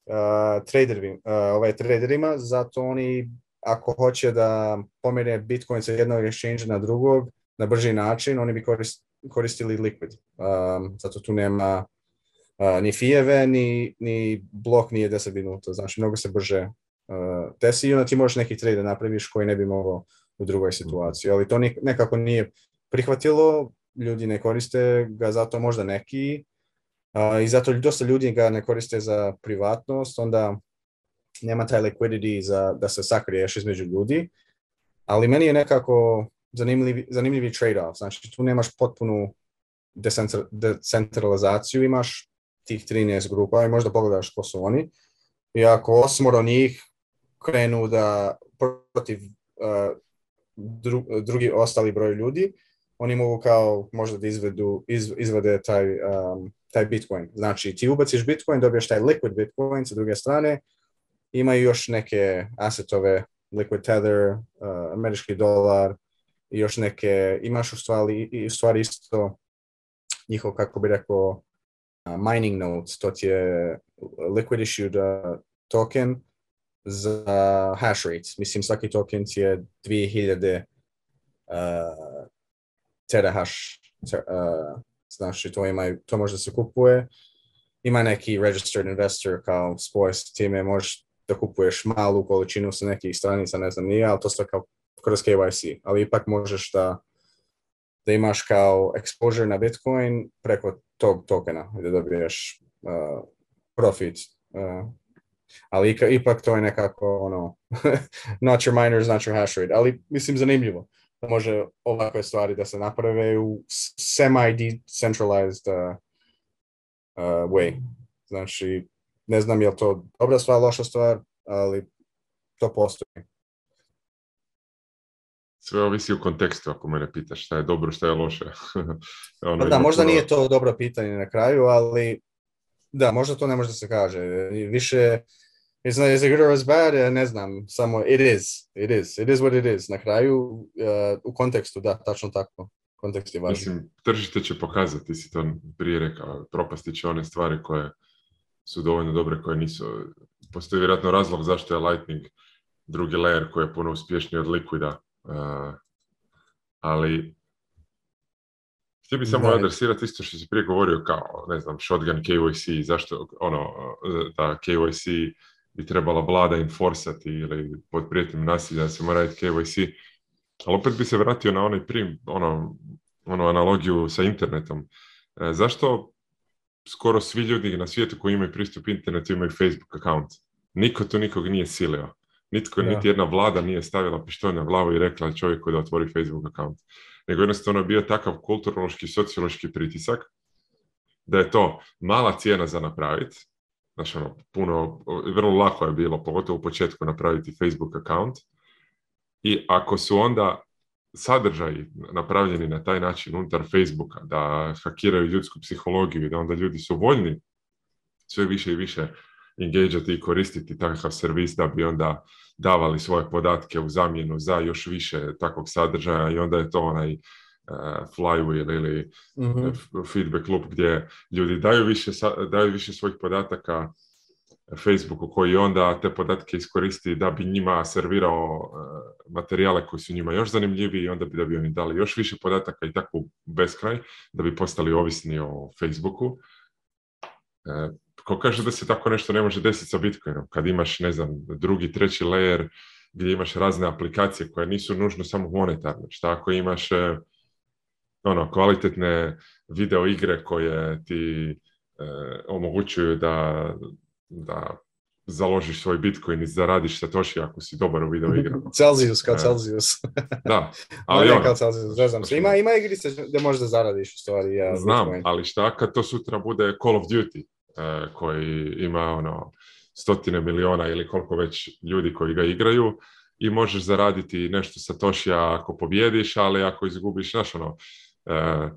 Eh, traderima, uh, eh, ovaj, traderima, zato oni ako hoće da pomene Bitcoin sa jednog exchange na drugog na brži način, oni bi koristili Liquid. Um, zato tu nema eh, ni fijeve, ni, ni blok nije 10 minuta. Znači, mnogo se brže uh, desi i onda ti možeš neki trade da napraviš koji ne bi mogao u drugoj situaciji. Ali to nekako nije prihvatilo, ljudi ne koriste ga, zato možda neki i zato dosta ljudi ga ne koriste za privatnost, onda nema taj liquidity za, da se sakriješ između ljudi. Ali meni je nekako zanimljivi, zanimljivi trade-off. Znači, tu nemaš potpunu decentralizaciju, imaš tih 13 grupa i možda pogledaš ko su oni. I ako osmoro njih krenu da protiv drugi ostali broj ljudi, oni mogu kao možda da izvedu, iz, taj taj Bitcoin. Znači ti ubaciš Bitcoin, dobiješ taj liquid Bitcoin sa druge strane, imaju još neke asetove, liquid tether, uh, američki dolar, još neke, imaš u stvari, i, u stvari isto njihov, kako bi rekao, uh, mining notes, to ti je liquid issued uh, token za hash rates. Mislim, svaki token ti je 2000 uh, terahash, ter, uh, Znači, to, ima, to možda se kupuje. Ima neki registered investor kao spoj s time, možeš da kupuješ malu količinu sa nekih stranica, ne znam nije, ali to sve kao kroz KYC. Ali ipak možeš da, da imaš kao exposure na Bitcoin preko tog tokena da dobiješ uh, profit. Uh, ali ipak to je nekako ono, not your miners, not your hash rate. Ali mislim zanimljivo može ovakve stvari da se naprave u semi-decentralized uh, uh, way. Znači, ne znam je li to dobra stvar, loša stvar, ali to postoji. Sve ovisi u kontekstu, ako mene pitaš šta je dobro, šta je loše. Ono pa da, možda nije to dobro pitanje na kraju, ali da, možda to ne može da se kaže. Više is it good or bad? Eh, ne znam, samo it is, it is, it is what it is. Na kraju, eh, u kontekstu, da, tačno tako. Kontekst je važan. Mislim, tržište će pokazati, si to prije rekao, propasti će one stvari koje su dovoljno dobre, koje nisu. Postoji vjerojatno razlog zašto je Lightning drugi layer koji je puno uspješniji od Liquida, eh, ali Htio bih samo adresirati isto što si prije govorio kao, ne znam, shotgun KYC, zašto, ono, da KYC bi trebala vlada inforsati ili pod prijetnjom nasilja da se mora raditi KYC. Ali opet bi se vratio na onaj prim, ono, ono analogiju sa internetom. E, zašto skoro svi ljudi na svijetu koji imaju pristup internetu imaju Facebook account? Niko tu nikog nije silio. Nitko, niti jedna vlada nije stavila pištolj na glavu i rekla čovjeku da otvori Facebook account. Nego jednostavno je bio takav kulturološki, sociološki pritisak da je to mala cijena za napraviti, Znaš, ono, puno, vrlo lako je bilo, pogotovo u početku, napraviti Facebook account. I ako su onda sadržaji napravljeni na taj način unutar Facebooka, da hakiraju ljudsku psihologiju i da onda ljudi su voljni sve više i više engageati i koristiti takav servis da bi onda davali svoje podatke u zamjenu za još više takvog sadržaja i onda je to onaj Eh, flywheel ili mhm. eh, Feedback Loop gdje ljudi daju više, daju više svojih podataka Facebooku koji onda te podatke iskoristi da bi njima servirao eh, materijale koji su njima još zanimljiviji i onda bi da bi oni dali još više podataka i tako beskraj da bi postali ovisni o Facebooku. Ko kaže da se tako nešto ne može desiti sa Bitcoinom, kad imaš, ne znam, drugi, treći layer gdje imaš razne aplikacije koje nisu nužno samo monetarne. Šta ako imaš ono, kvalitetne video igre koje ti e, omogućuju da, da založiš svoj Bitcoin i zaradiš Satoshi ako si dobar u video igrama. Celsius kao e, Celsius. da, ali ono, kao Celsius, Ima, ima igrice gdje možeš da zaradiš u stvari. Ja, znam, Bitcoin. ali šta kad to sutra bude Call of Duty e, koji ima ono stotine miliona ili koliko već ljudi koji ga igraju i možeš zaraditi nešto Satoshi ako pobjediš, ali ako izgubiš, znaš ono, E,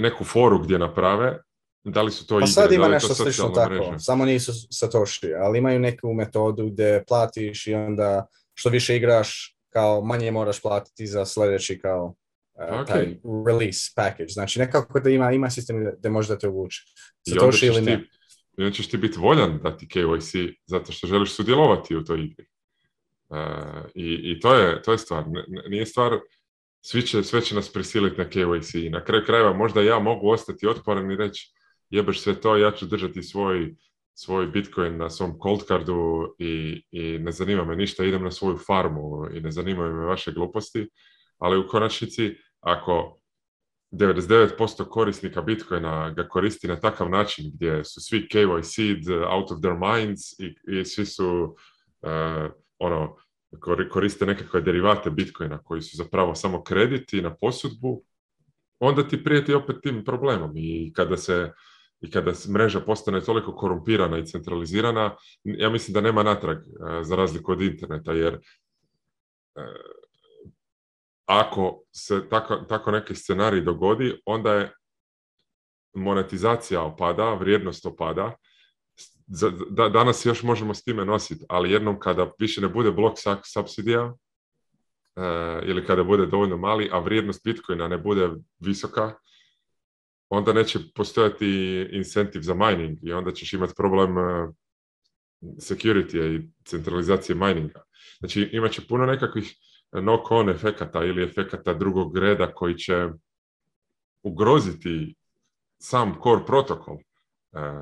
neku foru gdje naprave, da li su to pa sad ima nešto slično tako, samo nisu Satoshi, ali imaju neku metodu gdje platiš i onda što više igraš, kao manje moraš platiti za sljedeći kao e, taj release package. Znači nekako da ima, ima sistem gdje možda te uvuče. Satoshi ili ne. I onda ćeš ti biti voljan ti KYC zato što želiš sudjelovati u toj igri. E, i, I to je, to je stvar. nije stvar svi će, sve će nas prisiliti na KYC. I na kraju krajeva možda ja mogu ostati otporan i reći jebeš sve to, ja ću držati svoj, svoj Bitcoin na svom cold cardu i, i ne zanima me ništa, idem na svoju farmu i ne zanimaju me vaše gluposti, ali u konačnici ako 99% korisnika Bitcoina ga koristi na takav način gdje su svi KYC out of their minds i, i svi su eh, ono koriste nekakve derivate Bitcoina koji su zapravo samo krediti na posudbu, onda ti prijeti opet tim problemom i kada se i kada mreža postane toliko korumpirana i centralizirana, ja mislim da nema natrag e, za razliku od interneta, jer e, ako se tako, tako neki scenarij dogodi, onda je monetizacija opada, vrijednost opada za, da, danas još možemo s time nositi, ali jednom kada više ne bude blok subsidija eh, ili kada bude dovoljno mali, a vrijednost Bitcoina ne bude visoka, onda neće postojati incentiv za mining i onda ćeš imati problem eh, security i centralizacije mininga. Znači imat će puno nekakvih knock-on efekata ili efekata drugog reda koji će ugroziti sam core protokol E,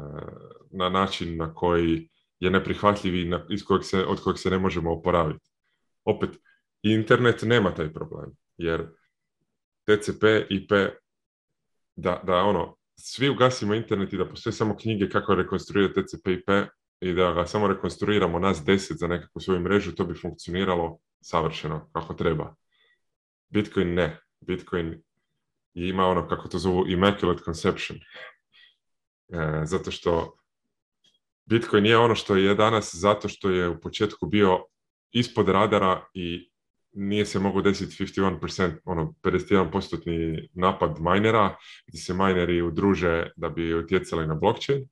na način na koji je neprihvatljiv i se, od kojeg se ne možemo oporaviti. Opet, internet nema taj problem, jer TCP, IP, da, da ono, svi ugasimo internet i da postoje samo knjige kako rekonstruirati TCP, IP i da ga samo rekonstruiramo nas deset za nekakvu svoju mrežu, to bi funkcioniralo savršeno, kako treba. Bitcoin ne. Bitcoin ima ono, kako to zovu, immaculate conception. E, zato što Bitcoin nije ono što je danas zato što je u početku bio ispod radara i nije se mogao desiti 51%, ono, 51% napad minera, gdje se mineri udruže da bi utjecali na blockchain.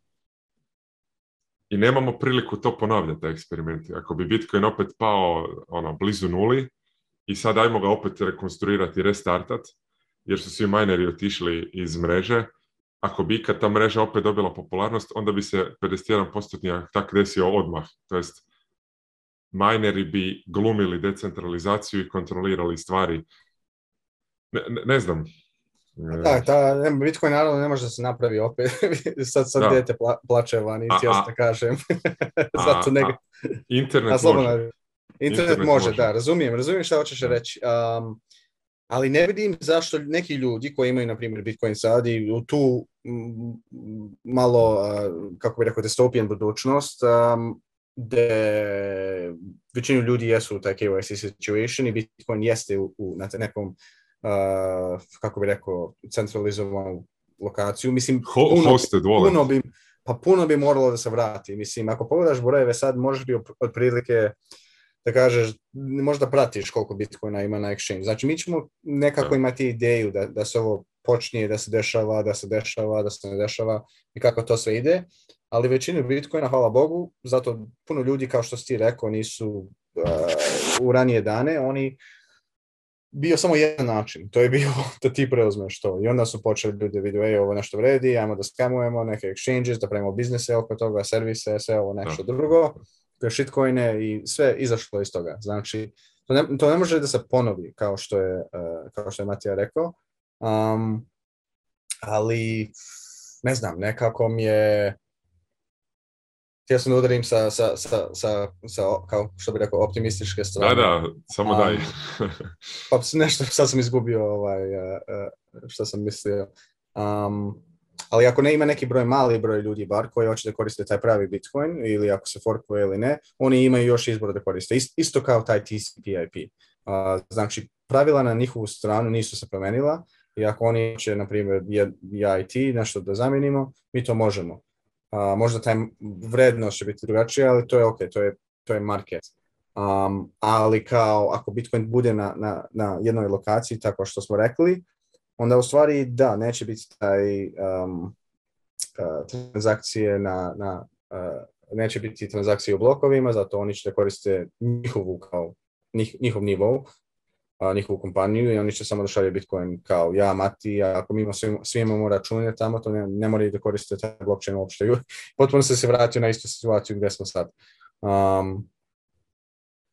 I nemamo priliku to ponavljati, taj eksperiment. Ako bi Bitcoin opet pao ono, blizu nuli i sad ajmo ga opet rekonstruirati i restartat, jer su svi mineri otišli iz mreže, ako bi ikad ta mreža opet dobila popularnost, onda bi se 51% tak desio odmah. To jest, mineri bi glumili decentralizaciju i kontrolirali stvari. Ne, ne, ne znam. Da, ta, Bitcoin naravno ne može da se napravi opet. sad sad da. pla, plače kažem. A, internet, može. Internet, internet može. može, da, razumijem, razumijem šta hoćeš reći. Um, ali ne vidim zašto neki ljudi koji imaju, na primjer, Bitcoin sad i u tu malo, kako bi rekao, destopijen budućnost, da većinu ljudi jesu u taj KYC situation i Bitcoin jeste u, na nekom, kako bi rekao, centralizovanu lokaciju. Mislim, Ho, bi, pa puno bi moralo da se vrati. Mislim, ako pogledaš brojeve sad, možeš bi otprilike da kažeš, možda pratiš koliko Bitcoina ima na exchange. Znači, mi ćemo nekako imati ideju da, da se ovo počinje, da se dešava, da se dešava, da se ne dešava i kako to sve ide, ali većinu Bitcoina, hvala Bogu, zato puno ljudi, kao što si ti rekao, nisu eh, u ranije dane, oni bio samo jedan način, to je bio da ti preuzmeš to. I onda su počeli ljudi ovo nešto vredi, ajmo da skamujemo neke exchanges, da pravimo biznise oko toga, servise, sve ovo nešto drugo shitcoine i sve izašlo iz toga. Znači, to ne, to ne može da se ponovi, kao što je, e, kao što je Matija rekao, um, ali ne znam, nekako mi je htio sam da udarim sa, sa, sa, sa, sa kao što bi rekao, optimističke strane. Da, da, samo daj. pa nešto, sad sam izgubio ovaj, uh, e, e, što sam mislio. Um, ali ako ne ima neki broj, mali broj ljudi bar koji hoće da koriste taj pravi Bitcoin ili ako se forkuje ili ne, oni imaju još izbor da koriste. Isto kao taj TCP/IP. Znači, pravila na njihovu stranu nisu se promenila i ako oni će, na primjer, IT, nešto da zamenimo, mi to možemo. možda taj vrednost će biti drugačija, ali to je ok, to je, to je market. ali kao ako Bitcoin bude na, na, na jednoj lokaciji, tako što smo rekli, onda u stvari da, neće biti taj um, uh, transakcije na, na uh, neće biti transakcije u blokovima, zato oni će koriste njihovu kao, njih, njihov nivou, njihovu kompaniju i oni će samo da šalje Bitcoin kao ja, Mati, a ako mi svi, imamo račune tamo, to ne, ne moraju da koriste taj blockchain uopšte. Potpuno se se vratio na istu situaciju gdje smo sad. Um,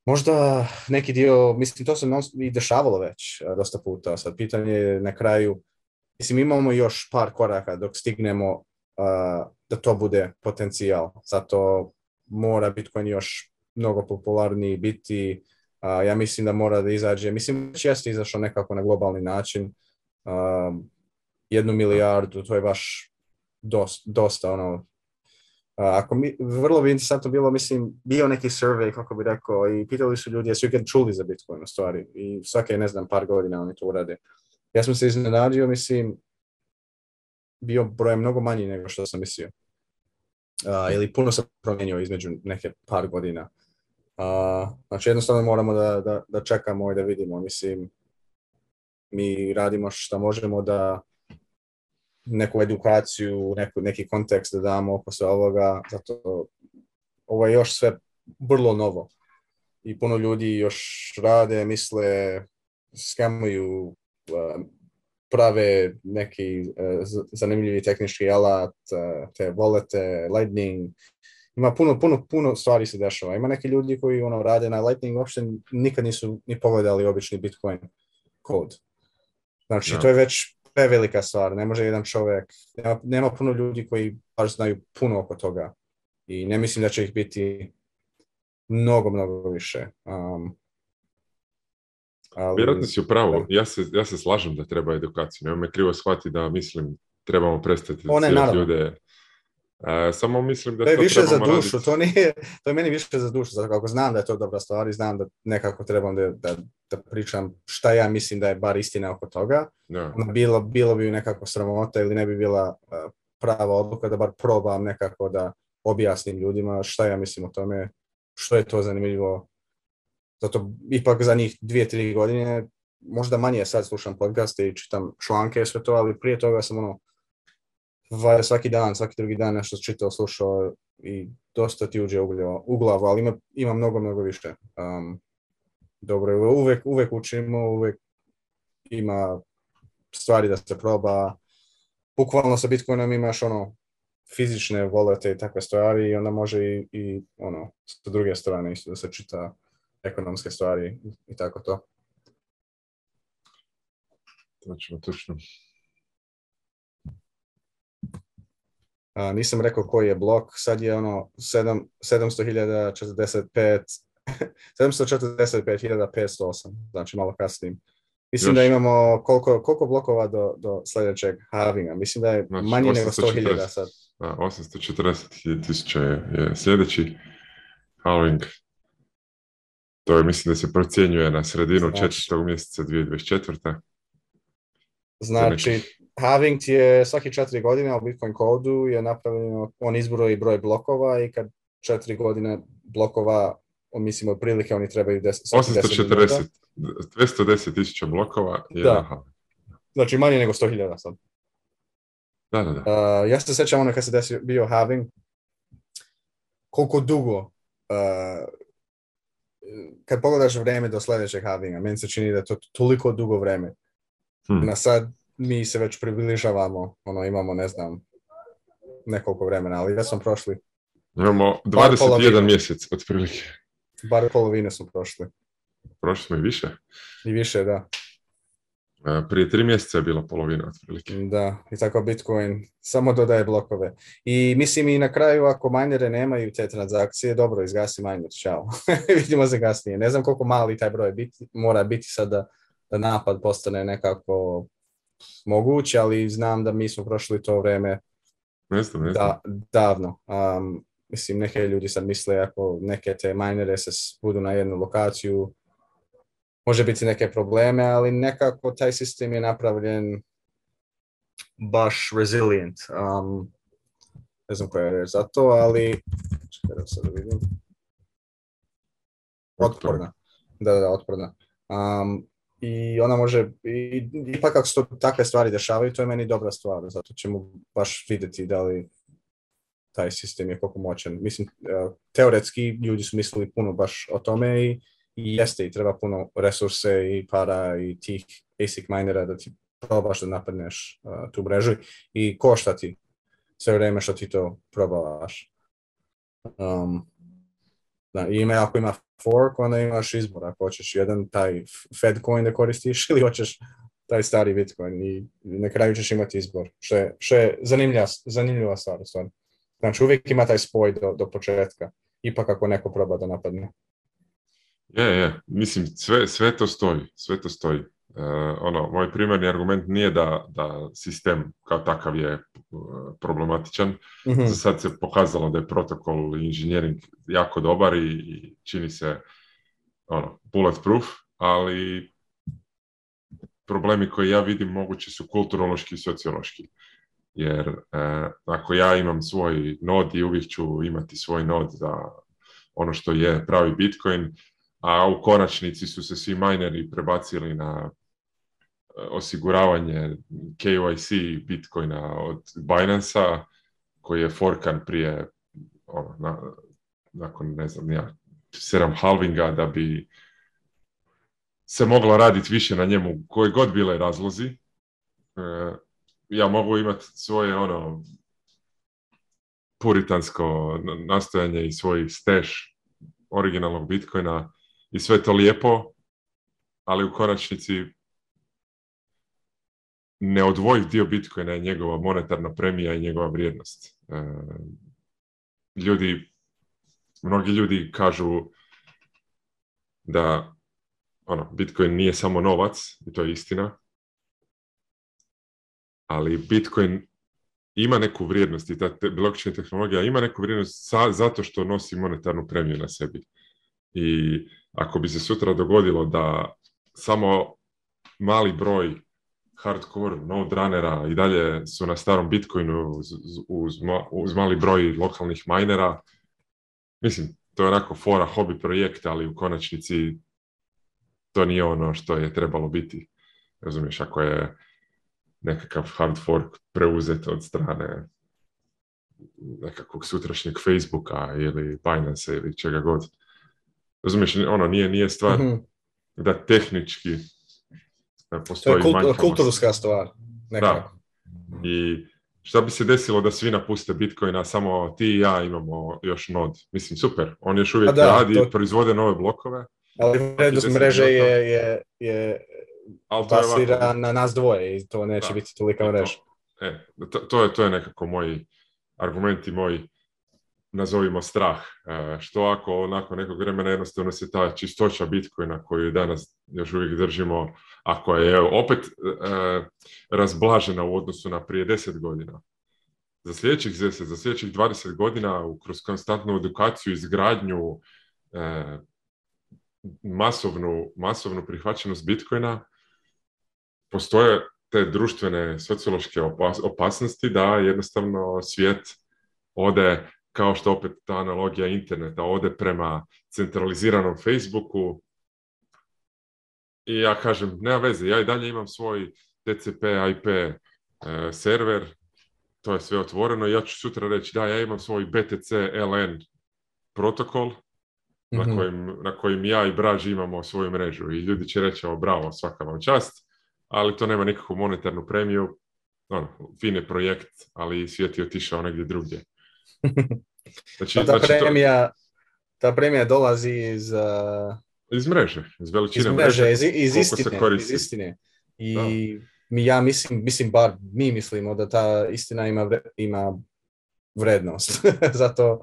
Možda neki dio, mislim, to se i dešavalo već e, dosta puta. Sad pitanje je na kraju, mislim, imamo još par koraka dok stignemo e, da to bude potencijal. Zato mora Bitcoin još mnogo popularniji biti. ja mislim da mora da izađe, mislim, česti izašao nekako na globalni način. Uh, jednu milijardu, to je baš dosta, dosta ono, ako mi, vrlo bi interesantno bilo, mislim, bio neki survey, kako bi rekao, i pitali su ljudi jesu ikad čuli za Bitcoin u stvari i svake, ne znam, par godina oni to urade. Ja sam se iznenadio, mislim, bio broj mnogo manji nego što sam mislio. ili puno se promijenio između neke par godina. Uh, znači jednostavno moramo da, da, da čekamo i da vidimo. Mislim, mi radimo što možemo da neku edukaciju, neki kontekst da damo oko sve ovoga, zato ovo je još sve vrlo novo i puno ljudi još rade, misle, skemuju, um, prave neki uh, zanimljivi tehnički alat, uh, te volete, lightning, ima puno, puno, puno stvari se dešava. Ima neki ljudi koji ono rade na Lightning uopšte nikad nisu ni pogledali obični Bitcoin kod. Znači, to je već prevelika stvar, ne može jedan čovjek, nema, nema puno ljudi koji baš znaju puno oko toga i ne mislim da će ih biti mnogo, mnogo više. Um, ali... Vjerojatno si upravo, ja se, ja se slažem da treba edukaciju, nema me krivo shvati da mislim trebamo prestati One, ljude E, samo mislim da to je više za dušu, to nije, to je meni više za dušu, zato kako znam da je to dobra stvar i znam da nekako trebam da, da, pričam šta ja mislim da je bar istina oko toga, ono, bilo, bilo bi nekako sramota ili ne bi bila e, prava odluka da bar probam nekako da objasnim ljudima šta ja mislim o tome, što je to zanimljivo. Zato ipak za njih dvije, tri godine, možda manje sad slušam podcaste i čitam članke sve to, ali prije toga sam ono, svaki dan, svaki drugi dan nešto čitao, slušao i dosta ti uđe u glavu, ali ima, ima mnogo, mnogo više. Um, dobro, uvijek, uvek učimo, uvijek ima stvari da se proba. Bukvalno sa Bitcoinom imaš ono fizične volete i takve stvari i onda može i, i ono, sa druge strane isto da se čita ekonomske stvari i tako to. Točno, točno. nisam rekao koji je blok, sad je ono 7, 745.508, znači malo kasnije. Mislim Još. da imamo koliko, koliko blokova do, do sljedećeg halvinga. Mislim da je znači, manje nego 100.000 sad. 840.000 je sljedeći halving. To je, mislim da se procjenjuje na sredinu znači. četvrtog mjeseca 2024. Znači, Having ti je svaki četiri godine u Bitcoin kodu je napravljeno, on izbroji broj blokova i kad četiri godine blokova, mislim, prilike oni trebaju 10, 840, 210 tisuća blokova je da. Znači manje nego 100.000 sad. Da, da, da. ja se sjećam ono kad se desio, bio having, koliko dugo, uh, kad pogledaš vrijeme do sljedećeg havinga, meni se čini da je to toliko dugo vrijeme. Hmm. Na sad mi se već približavamo, ono imamo, ne znam, nekoliko vremena, ali ja sam prošli. Imamo 21 mjesec, otprilike. Bar polovine su prošli. Prošli smo i više. I više, da. E, prije tri mjeseca je bila polovina, otprilike. Da, i tako Bitcoin samo dodaje blokove. I mislim i na kraju, ako minere nemaju te transakcije, dobro, izgasi miner, čao. Vidimo se kasnije. Ne znam koliko mali taj broj biti, mora biti sada da napad postane nekako moguć, ali znam da mi smo prošli to vrijeme Da, davno. Um, mislim, neke ljudi sad misle ako neke te minere se budu na jednu lokaciju, može biti neke probleme, ali nekako taj sistem je napravljen baš resilient. Um, ne znam koja je za to, ali da vidim. Otporna. Da, da, otporna. Um, i ona može, i, ipak ako se takve stvari dešavaju, to je meni dobra stvar, zato ćemo baš vidjeti da li taj sistem je koliko moćan. Mislim, e, teoretski ljudi su mislili puno baš o tome i, jeste i treba puno resurse i para i tih basic minera da ti probaš da napadneš e, tu mrežu i koštati sve vrijeme što ti to probavaš. Um, da, ime ako ima fork, onda imaš izbor. Ako hoćeš jedan taj Fed coin da koristiš ili hoćeš taj stari Bitcoin i na kraju ćeš imati izbor. Što je, što je zanimljiva, zanimljiva stvar. Znači uvijek ima taj spoj do, do početka. Ipak ako neko proba da napadne. Je, je. Mislim, sve, sve to stoji. Sve to stoji. E, ono, moj primarni argument nije da, da sistem kao takav je e, problematičan. mm Za sad se pokazalo da je protokol i inženjering jako dobar i, čini se ono, bulletproof, ali problemi koje ja vidim mogući su kulturološki i sociološki. Jer e, ako ja imam svoj nod i uvijek ću imati svoj nod za ono što je pravi Bitcoin, a u konačnici su se svi mineri prebacili na osiguravanje KYC Bitcoina od binance koji je forkan prije ono, nakon ne znam ja, sedam halvinga da bi se moglo raditi više na njemu koji god bile razlozi. E, ja mogu imati svoje ono puritansko nastojanje i svoj steš originalnog Bitcoina i sve to lijepo, ali u konačnici neodvojiv dio Bitcoina je njegova monetarna premija i njegova vrijednost. E, ljudi, mnogi ljudi kažu da ono, Bitcoin nije samo novac, i to je istina, ali Bitcoin ima neku vrijednost i ta te, blockchain tehnologija ima neku vrijednost zato što nosi monetarnu premiju na sebi. I ako bi se sutra dogodilo da samo mali broj hardcore node runnera i dalje su na starom Bitcoinu uz, uz, mali broj lokalnih minera. Mislim, to je onako fora hobi projekta, ali u konačnici to nije ono što je trebalo biti. Razumiješ, ako je nekakav hard fork preuzet od strane nekakvog sutrašnjeg Facebooka ili Binance ili čega god. Razumiješ, ono, nije, nije stvar mhm. da tehnički Postoji e, to je kulturska stvar. Nekako. Da. I šta bi se desilo da svi napuste Bitcoina, samo ti i ja imamo još nod. Mislim, super. On još uvijek radi, to... proizvode nove blokove. Ali vrednost mreže je, je, je na nas dvoje i to neće biti tolika e, mreža. To, e, to, to, je, to je nekako moj argument i moj nazovimo strah. E, što ako nakon nekog vremena jednostavno se ta čistoća Bitcoina koju danas još uvijek držimo a koja je opet e, razblažena u odnosu na prije deset godina. Za sljedećih 10, za sljedećih 20 godina kroz konstantnu edukaciju, izgradnju, e, masovnu, masovnu prihvaćenost Bitcoina, postoje te društvene sociološke opasnosti da jednostavno svijet ode, kao što opet ta analogija interneta, ode prema centraliziranom Facebooku, i ja kažem, nema veze, ja i dalje imam svoj TCP, IP e, server, to je sve otvoreno i ja ću sutra reći da ja imam svoj BTC LN protokol na, mm kojim, na ja i Braž imamo svoju mrežu i ljudi će reći o bravo, svaka vam čast, ali to nema nikakvu monetarnu premiju, ono, fin projekt, ali svijet je otišao negdje drugdje. Znači, ta, znači premija, ta premija dolazi iz e, iz mreže, iz veličine iz mreže, Iz, iz, istine, iz istine. I mi ja mislim, mislim bar mi mislimo da ta istina ima, ima vrednost. Zato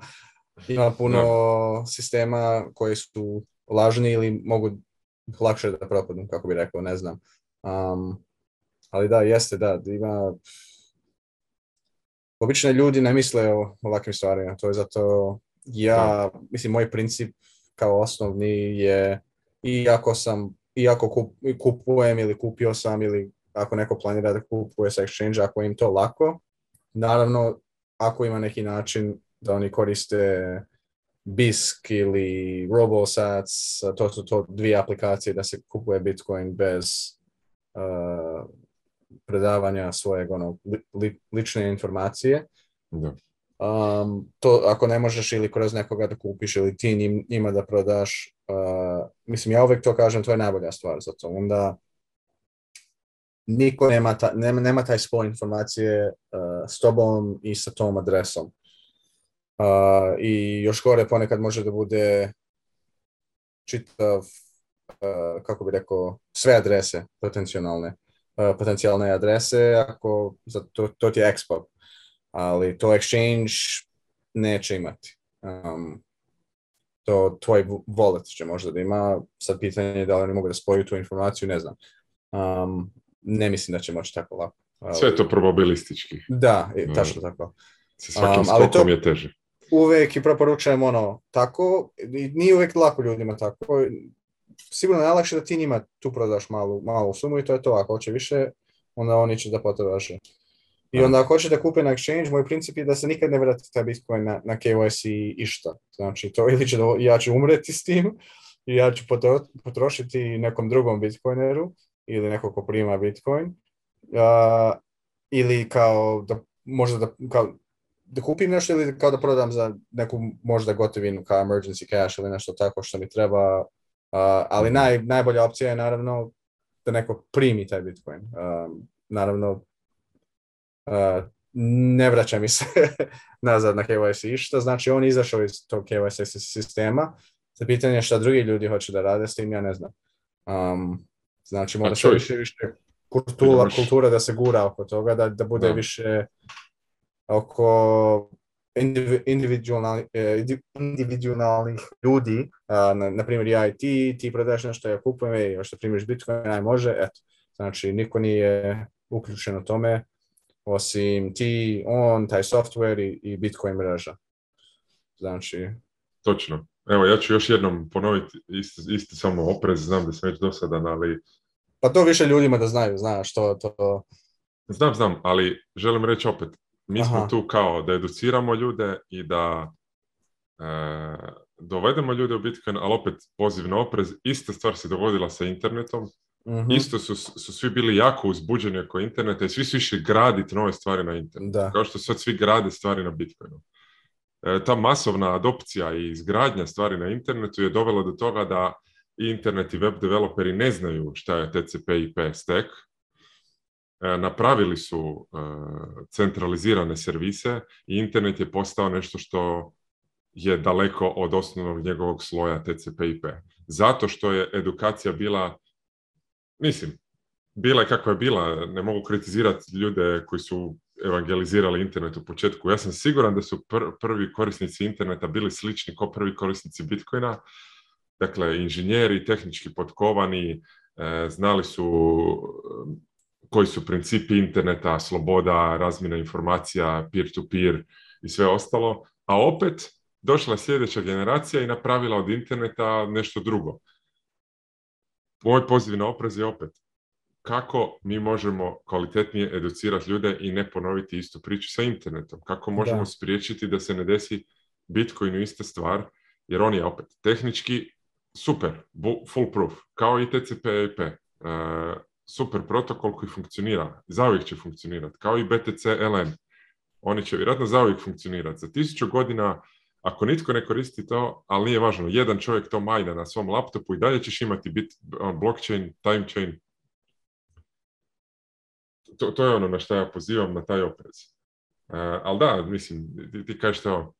ima puno sistema koji su lažni ili mogu lakše da propadnu, kako bi rekao, ne znam. ali da, jeste, da, ima... Obično ljudi ne misle o ovakvim stvarima, to je zato ja, mislim, moj princip kao osnovni je iako sam, iako kupujem ili kupio sam ili ako neko planira da kupuje sa exchange, ako im to lako, naravno ako ima neki način da oni koriste BISC ili RoboSats, to su to dvije aplikacije da se kupuje Bitcoin bez uh, predavanja svojeg ono, lične informacije. Da. Um, to ako ne možeš ili kroz nekoga da kupiš ili ti njima da prodaš, mislim ja uvijek to kažem, to je najbolja stvar za to. Onda niko nema, nema, taj spoj informacije s tobom i sa tom adresom. Uh, I još gore ponekad može da bude čitav, kako bi rekao, sve adrese potencijalne, potencijalne adrese, ako, to, to ti je expo ali to exchange neće imati. Um, to tvoj wallet će možda da ima, sad pitanje je da li oni mogu da spoju tu informaciju, ne znam. Um, ne mislim da će moći tako lako. Sve to probabilistički. Da, i, tačno tako. Sa svakim um, ali to je teže. Uvijek i preporučujem ono tako, i nije uvijek lako ljudima tako. Sigurno je najlakše da ti njima tu prodaš malu, malu sumu i to je to. Ako hoće više, onda oni će da potraže. I onda ako hoćete kupiti na exchange, moj princip je da se nikad ne vratite taj Bitcoin na, na KYC išta. Znači to ili će ja ću umreti s tim, i ja ću potrošiti nekom drugom Bitcoineru ili nekog ko prima Bitcoin. Uh, ili kao da možda da, kao, da kupim nešto ili kao da prodam za neku možda gotovinu kao emergency cash ili nešto tako što mi treba. ali mhm. naj, najbolja opcija je naravno da neko primi taj Bitcoin. Um, naravno ne vraća mi se nazad na KYC, što znači on izašao iz tog KYC sistema, za pitanje šta drugi ljudi hoće da rade s tim, ja ne znam. Um, znači, mora više, više kultura, kultura da se gura oko toga, da, da bude više oko individualnih e, individualnih ljudi, na, primjer ja i ti, ti prodaješ nešto, ja kupujem, i što primiš Bitcoin, aj može, eto. Znači, niko nije uključen u tome, osim ti, on, taj software i, Bitcoin mreža. Znači... Točno. Evo, ja ću još jednom ponoviti isti, samo oprez, znam da sam već dosadan, ali... Pa to više ljudima da znaju, znaš, što to... Znam, znam, ali želim reći opet, mi smo tu kao da educiramo ljude i da e, dovedemo ljude u Bitcoin, ali opet poziv na oprez, ista stvar se dogodila sa internetom, mm Isto su, svi bili jako uzbuđeni oko interneta i svi su išli graditi nove stvari na internetu. Da. Kao što sad svi grade stvari na Bitcoinu. E, ta masovna adopcija i izgradnja stvari na internetu je dovela do toga da internet i web developeri ne znaju šta je TCP IP stack. E e, napravili su centralizirane servise i internet je postao nešto što je daleko od osnovnog njegovog sloja TCP IP. Zato što je edukacija bila mislim, bila je kako je bila, ne mogu kritizirati ljude koji su evangelizirali internet u početku. Ja sam siguran da su prvi korisnici interneta bili slični kao prvi korisnici Bitcoina, dakle inženjeri, tehnički potkovani, e, znali su e, koji su principi interneta, sloboda, razmjena informacija, peer-to-peer i sve ostalo, a opet došla sljedeća generacija i napravila od interneta nešto drugo. Moj poziv na oprez je opet kako mi možemo kvalitetnije educirati ljude i ne ponoviti istu priču sa internetom. Kako možemo spriječiti da se ne desi Bitcoinu ista stvar, jer on je opet tehnički super, full proof, kao i TCP IP. E e, super protokol koji funkcionira, zauvijek će funkcionirati, kao i BTC LN. Oni će vjerojatno zauvijek funkcionirati. Za tisuću godina ako nitko ne koristi to, ali nije važno, jedan čovjek to majna na svom laptopu i dalje ćeš imati bit, blockchain, timechain. To, to je ono na što ja pozivam, na taj oprez. E, ali da, mislim, ti, ti kažeš to,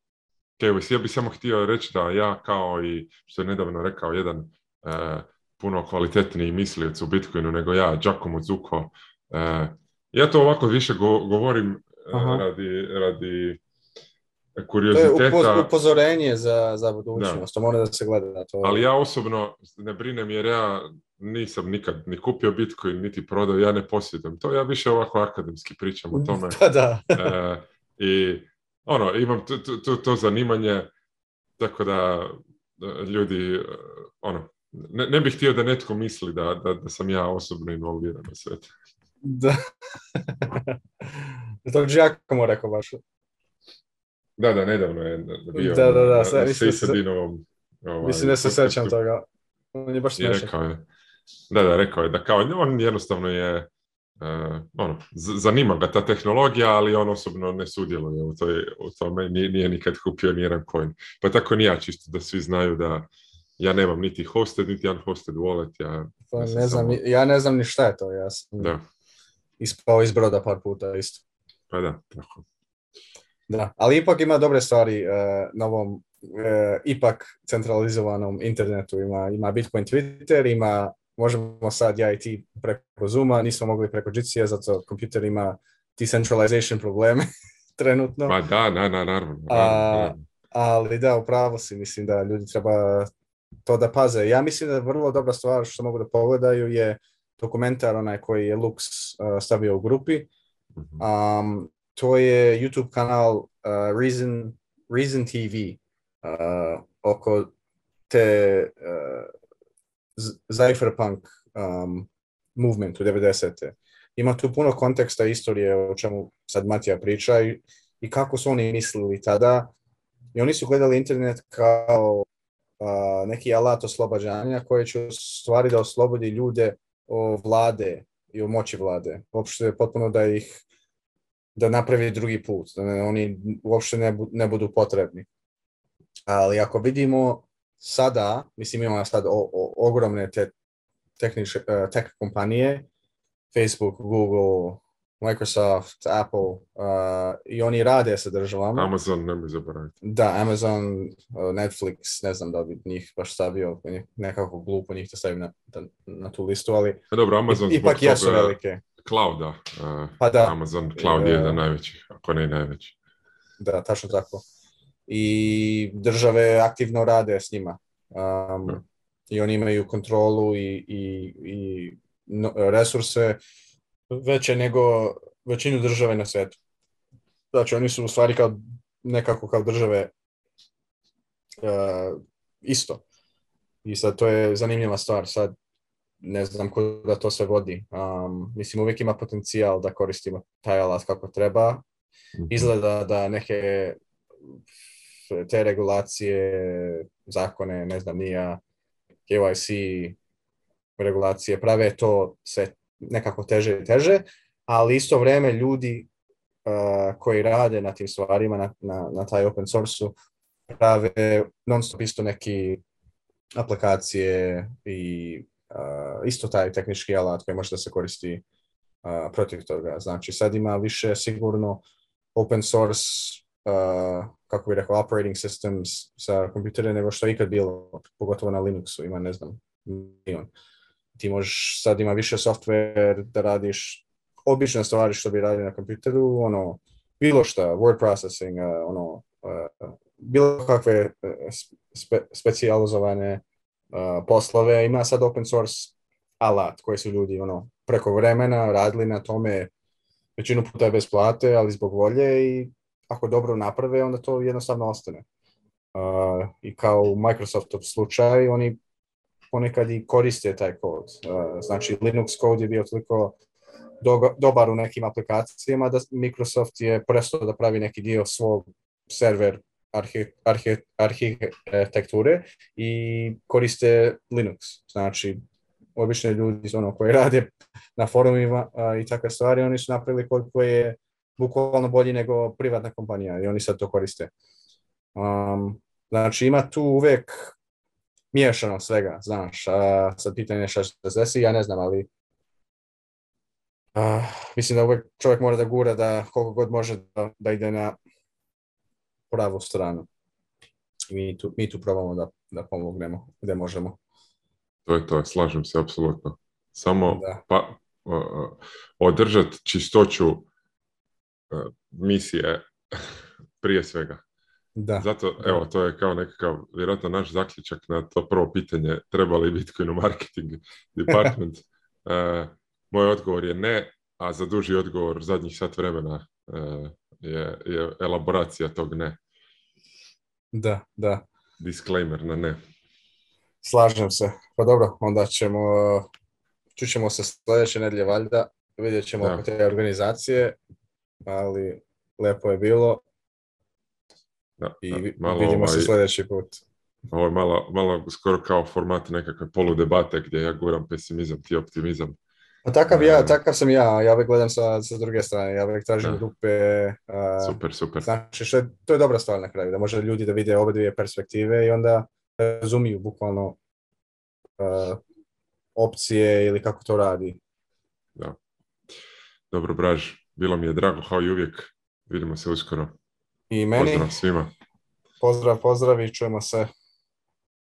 ja bih samo htio reći da ja kao i, što je nedavno rekao jedan e, puno kvalitetniji mislioc u Bitcoinu nego ja, Giacomo Zuko, e, ja to ovako više govorim radi, radi kurioziteta... To je upozorenje za, za budućnost, to mora da se gleda. To... Ali ja osobno ne brinem jer ja nisam nikad ni kupio Bitcoin, niti prodao, ja ne posjedam. to, ja više ovako akademski pričam o tome. Da, da. E, I ono, imam to, to, to zanimanje, tako da e, ljudi, e, ono, ne, ne bih htio da netko misli da, da, da sam ja osobno involviran u sve to. Da. to rekao baš. Da, da, nedavno je bio da, da, da, sa Ovaj, mislim, ne se sjećam toga. On je baš Rekao je, da, da, rekao je da kao on jednostavno je Uh, ono, zanima ga ta tehnologija, ali on osobno ne sudjeluje u, toj, u tome, nije, nije nikad kupio nijedan coin. Pa tako ni ja, čisto da svi znaju da ja nemam niti hosted, niti unhosted wallet. Ja, pa, ne znam, ja ne znam ni šta je to, ja sam da. ispao iz broda par puta isto. Pa da, tako. Da, ali ipak ima dobre stvari e, na ovom e, ipak centralizovanom internetu. Ima, ima Bitcoin Twitter, ima, možemo sad ja i ti preko Zuma, nismo mogli preko jitsi zato kompjuter ima decentralization probleme trenutno. Pa da, da, da, naravno. ali da, upravo si, mislim da ljudi treba to da paze. Ja mislim da je vrlo dobra stvar što mogu da pogledaju je dokumentar onaj koji je Lux e, stavio u grupi. Um, to je YouTube kanal uh, Reason, Reason TV uh, oko te uh, cypherpunk um, u 90. Ima tu puno konteksta istorije o čemu sad Matija priča i, kako su oni mislili tada. I oni su gledali internet kao uh, neki alat oslobađanja koji će stvari da oslobodi ljude o vlade i o moći vlade. Uopšte potpuno da ih da napravi drugi put, da oni uopšte ne, ne budu potrebni. Ali ako vidimo sada, mislim imamo sad ogromne te tehnič, e, tech kompanije, Facebook, Google, Microsoft, Apple uh, i oni rade sa državama. Amazon, nemoj zaboraviti. Da, Amazon, e, Netflix, ne znam da bi njih baš stavio, nekako glupo njih da stavim na, na, tu listu, ali dobro, Amazon ipak jesu velike clouda. Eh, pa da. Amazon cloud je jedan eh, najvećih, ako ne najveći. Da, tačno tako. I države aktivno rade s njima. Um, I oni imaju kontrolu i, i, i resurse veće nego većinu države na svijetu. Znači, oni su u stvari kao nekako kao države eh, isto. I sad to je zanimljiva stvar. Sad ne znam kuda to sve vodi. Um, mislim, uvijek ima potencijal da koristimo taj alat kako treba. Mhm. Izgleda da neke te regulacije, zakone, ne znam, nija, KYC regulacije prave to sve nekako teže i teže, ali isto vrijeme ljudi koji rade na tim stvarima, na, na, na taj open source prave non stop isto neki aplikacije i isto taj tehnički alat koji može da se koristi protiv toga. Znači sad ima više sigurno open source Uh, kako bi rekao, operating systems sa kompjutere nego što je ikad bilo, pogotovo na Linuxu, ima ne znam, milion. Ti možeš, sad ima više software da radiš obične stvari što bi radio na kompjuteru, ono, bilo šta, word processing, uh, ono, bilo kakve e, spe, specijalizovane poslove, ima sad open source alat koji su ljudi ono, preko vremena radili na tome većinu puta je bez plate, ali zbog volje i ako dobro naprave, onda to jednostavno ostane. I kao u Microsoftov slučaj, oni ponekad i koriste taj kod. znači, Linux kod je bio toliko dobar u nekim aplikacijama da Microsoft je prestao da pravi neki dio svog server arhitekture i koriste Linux. Znači, obični ljudi ono, koji rade na forumima i takve stvari, oni su napravili kod koji je bukvalno bolji nego privatna kompanija i oni sad to koriste. Um, znači, ima tu uvijek miješano svega, znaš, a, sad pitanje šta se ja ne znam, ali mislim da uvijek čovjek mora da gura da koliko god može da, da ide na pravu stranu. Mi tu, mi tu probamo da, da pomognemo gdje možemo. To je to, slažem se apsolutno. Samo pa, održat čistoću e, misije prije svega. Da. Zato, evo, to je kao nekakav, vjerojatno naš zaključak na to prvo pitanje, treba li Bitcoin u marketing department? uh, moj odgovor je ne, a za duži odgovor zadnjih sat vremena e, je, je elaboracija tog ne. Da, da. Disclaimer na ne. Slažem se. Pa dobro, onda ćemo, čućemo se sljedeće nedjelje valjda, vidjet ćemo da. te organizacije, ali lepo je bilo. Da, I malo vidimo se ovaj- sljedeći put. Ovo je malo, malo skoro kao format nekakve poludebate gdje ja guram pesimizam, ti optimizam. Pa takav, ja, takav sam ja, ja uvijek gledam sa, sa druge strane, ja bih tražim da. dupe. super, super. Znači, što je, to je dobra stvar na kraju, da može ljudi da vide obe dvije perspektive i onda razumiju bukvalno opcije ili kako to radi. Da. Dobro, Braž, bilo mi je drago, kao i uvijek. Vidimo se uskoro. I meni. Pozdrav svima. Pozdrav, pozdrav i čujemo se.